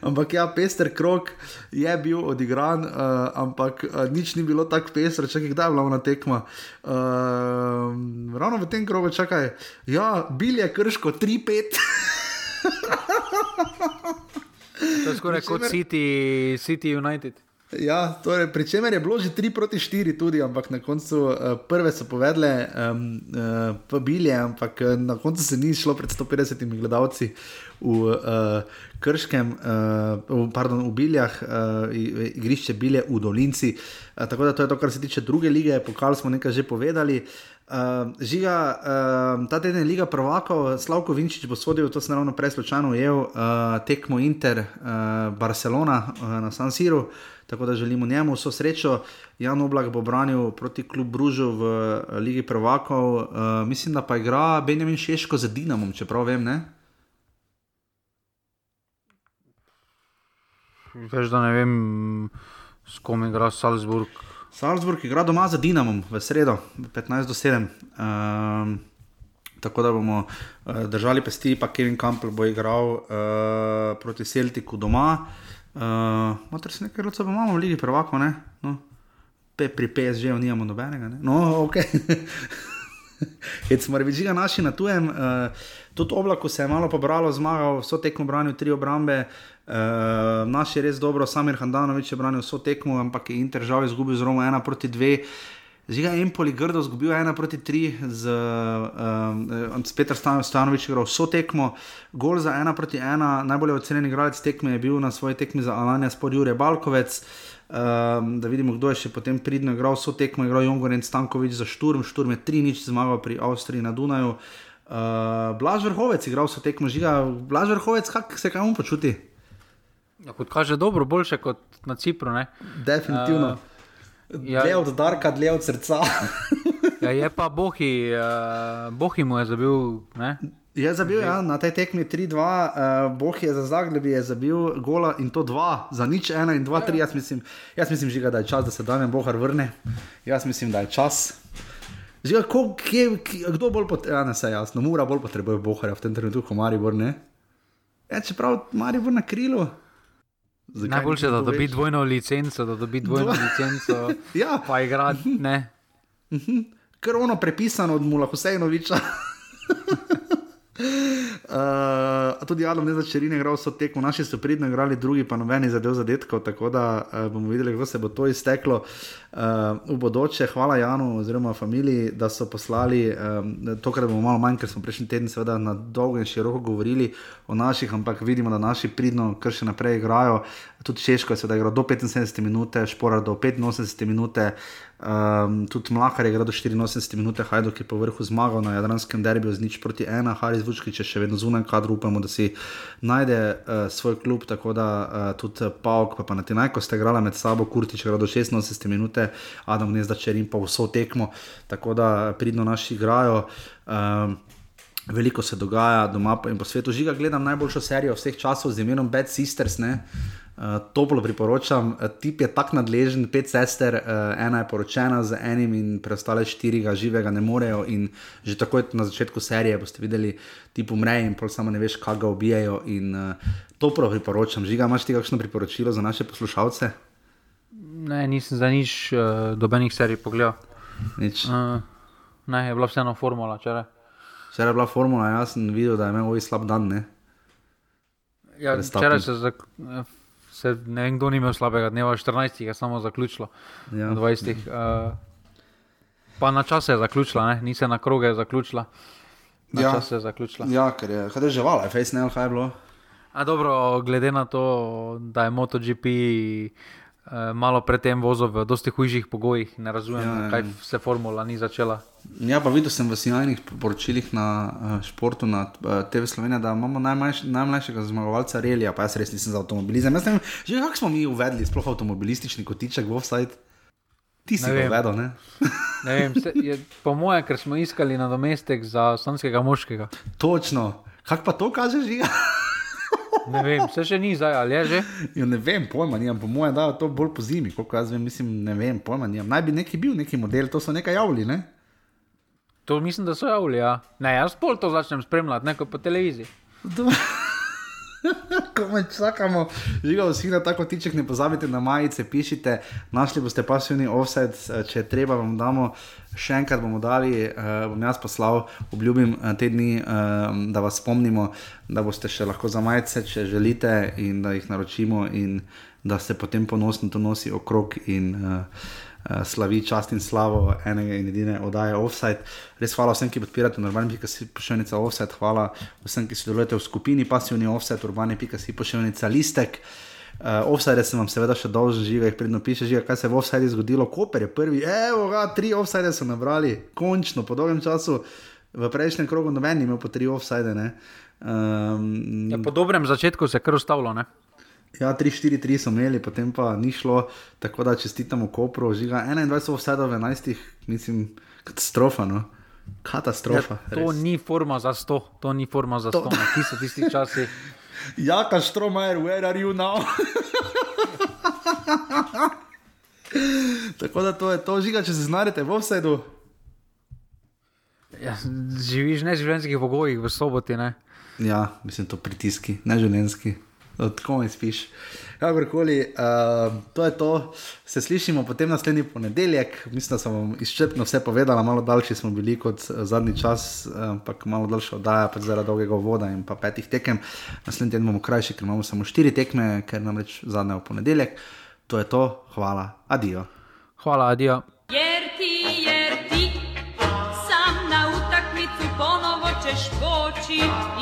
Ampak ja, pester krok je bil odigran, uh, ampak uh, nič ni bilo tako pester, če kdaj je bila ona tekma. Uh, ravno v tem krogu, čakaj, ja, bil je krško 3-5. to je skoraj kot City, City United. Ja, torej, pri čemer je bilo že 3 proti 4, tudi, ampak na koncu uh, prve so povedale, um, uh, pa bili, ampak uh, na koncu se ni šlo pred 150 gledalci v uh, Krškem, uh, pardon, v Biljah, uh, igrišče Bilje v Dolinci. Uh, tako da to je to, kar se tiče druge lige, pokal smo nekaj že povedali. Uh, žiga, uh, ta teden je Liga prvakov, Slavko Vinčič bo sodil, to sem ravno prej slučajno ujel, uh, tekmo Inter, uh, Barcelona uh, na San Siru. Tako da želimo njemu vso srečo. Jan Oblak bo branil proti klubu Bružu v eh, Ligi Prvakov, uh, mislim, da pa igra Benjamin Šeško za Dinamom, če prav vem. Ne? Veš, da ne vem, s kom igra Salzburg. Salzburg igra doma za Dinamom v sredo, 15 do 7. Um, ehm, tako da bomo uh, držali pesti, pa Kevin Campbell bo igral uh, proti Celtiku doma. Uh, Motor se nekaj roca, imamo v Ligi prvako, ne? No, pe, pri PSG-u nimamo nobenega, ne? No, ok. Hec smo reči, da naši na tujem, uh, tudi oblako se je malo pobralo, zmagal, vso tekmo branil, tri obrambe, uh, naš je res dobro, Samir Handanovič je branil vso tekmo, ampak je Inter žal izgubil z Romo 1 proti 2. Zdaj je Empoli grdo zgubil 1 proti 3, z, um, s Petrom Stanovičem igral vso tekmo, gol za 1 proti 1, najbolje ocenjen igralec tekme je bil na svoji tekmi za Alanja spod Jure Balkovec. Um, da vidimo, kdo je še potem pridno igral vso tekmo, igral Jongoren Stankovič za Šturm, Šturm je 3-0 zmagal pri Avstriji na Dunaju. Uh, Blaž Vrhovec igral vso tekmo, žiga, Blaž Vrhovec, kako se kaj on počuti? Ja, kot kaže, dobro, boljše kot na Cipru. Ne? Definitivno. Uh, Ja, dlje od Darka, dlje od srca. ja, je pa Bohi, uh, Bohi mu je zabil. Ne? Je zabil ja, na tej tekmi 3-2, uh, eh, Boh je za Zagreb je zabil gola in to 2, za nič 1 in 2, 3. Jaz mislim, jaz mislim žiga, da je čas, da se Daniel Bohar vrne. Jaz mislim, da je čas. Žiga, ko, kje, kje, kdo bolj potrebuje, ja, ne se jasno, mora bolj potrebuje Boharja v tem trenutku, Maribor. Ja, čeprav Maribor na krilu. Najboljše je, da dobi dvojno licenco, da dobi dvojno licenco. ja. Pa igra, ne. Ker ono prepisano od Mula Husejnoviča. Uh, tudi Adam ne začne igral so tekmo, naši so pridno igrali, drugi pa nobeni zadev zadetkov, tako da uh, bomo videli, kako se bo to izteklo uh, v bodoče. Hvala Janu oziroma familiji, da so poslali um, tokrat bomo malo manj, ker smo prejšnji teden seveda na dolgo in široko govorili o naših, ampak vidimo, da naši pridno kar še naprej igrajo. Tudi Češko je sedaj igral do 75 minut, Špora do 85 minut. Um, tudi Mlahar je igral do 84 minut, Hajduk je po vrhu zmagal na Jadranskem derbiju z nič proti ena, Haris Vučkič je še vedno zunaj kadru, upamo, da si najde uh, svoj klub, tako da uh, tudi Pavk, pa, pa na Tinajko ste igrali med sabo, Kurtič je igral do 86 minut, Adam Gnezda Čerim pa vso tekmo, tako da pridno naši igrajo. Um, Veliko se dogaja doma in po svetu. Žiga gledam najboljšo serijo vseh časov z imenom Bad Sisters. Ne? Uh, toplo priporočam, uh, tip je tako nadležen, pet sester, uh, ena je poročena z enim, in preostale štiri ga živega ne morejo. In že takoj na začetku serije boste videli, ti umre in pol samo ne veš, kaj ga ubijajo. In uh, toplo priporočam. Žiga, imaš ti kakšno priporočilo za naše poslušalce? Ne, nisem za nič uh, dobenih serij pogledal. Nič. Uh, ne, je bila vseeno formula, če re. Včeraj je bila formula, jaz sem videl, da je imel slab dan. Ne? Ja, včeraj se, zak, eh, se ne vem, kdo ni imel slabega dneva, 14 je samo zaključilo, Ja. 20. Uh, pa na čas je zaključila, ne? ni se na kroge zaključila. Na Ja. čas je zaključila. Ja, ker je, je že vala, face ne, kaj je bilo. A dobro, glede na to, da je MotoGP eh, malo predtem vozil v dosti hujših pogojih, ne razumem, Ja, ja, kaj se formula ni začela. Ja, pa videl sem v sjajnih poročilih na uh, športu, na uh, TV Slovenija, da imamo najmlajš, najmlajšega zmagovalca Relija, pa jaz res nisem za avtomobilizem. Jaz ne vem, že kako smo mi uvedli sploh avtomobilistični kotiček v offside. Ti si ga vem. uvedel, ne? Ne Vem, se, je, po mojem, ker smo iskali nadomestek za slanskega moškega. Točno. Kak pa to kaže žiga? Ne vem, se še ni zdaj, ali je že. Ja, ne vem, pojma nimam, po mojem, da je to bolj po zimi, koliko jaz vem, mislim, ne vem, pojma nimam. Naj bi neki bil neki model, to so nekaj javili, ne? To mislim, da so javili. Ja. Ne, jaz pol to začnem spremljati, neko po televiziji. Ko me čakamo, žiga vsi na tako tiček, ne pozabite na majice, pišite, našli boste pasivni offset, eh, če treba, vam damo, še enkrat bomo dali, uh, bom jaz poslal, obljubim eh, te dni, uh, da vas spomnimo, da boste še lahko za majice, če želite, in da jih naročimo, in da se potem ponosno to nosi okrog. In, uh, Uh, slavi čast in slavo enega in edine oddaje Offside. Res hvala vsem, ki podpirate urbani.si pošiljnica Offside, hvala vsem, ki sodelujete v skupini Pasivni Offside, urbani.si pošiljnica Listek. Uh, offside sem vam seveda še dolžen, žive, predno piše, žive, kaj se je v offside zgodilo. Koper je prvi, evo ga, tri offside so nabrali, končno, po dolgem času. V prejšnjem krogu noben ni imel po tri offside. ne. Um, Ja, po dobrem začetku se je kar ustavilo. Ne? Ja, 3-4-3 so imeli, potem pa ni šlo, tako da čestitamo Kopru, žiga 21 vsedov v 11, mislim, katastrofa. No? Katastrofa. Ja, to res. ni forma za sto, to ni forma za sto. ne. Ti so tisti časi. Jaka Štromajer, where are you now? Tako da to je to, žiga, če se znajdete v offsetu. Ja, živiš v neživljenjskih pogojih v soboti. Ne? Ja, mislim, to pritiski, ne življenski. Tako mi spiš. Kakorkoli, uh, to je to. Se slišimo potem naslednji ponedeljek. Mislim, da sem vam izčrpno vse povedala, malo daljši smo bili kot eh, zadnji čas, eh, ampak malo daljša oddaja, pač zaradi dolgega voda in pa petih tekem. Naslednji teden bomo krajši, ker imamo samo štiri tekme, ker namreč zadnja v ponedeljek. To je to, hvala, adijo. Hvala, adijo. Jer ti, jer ti sam na utakmicu ponovo ćeš poći I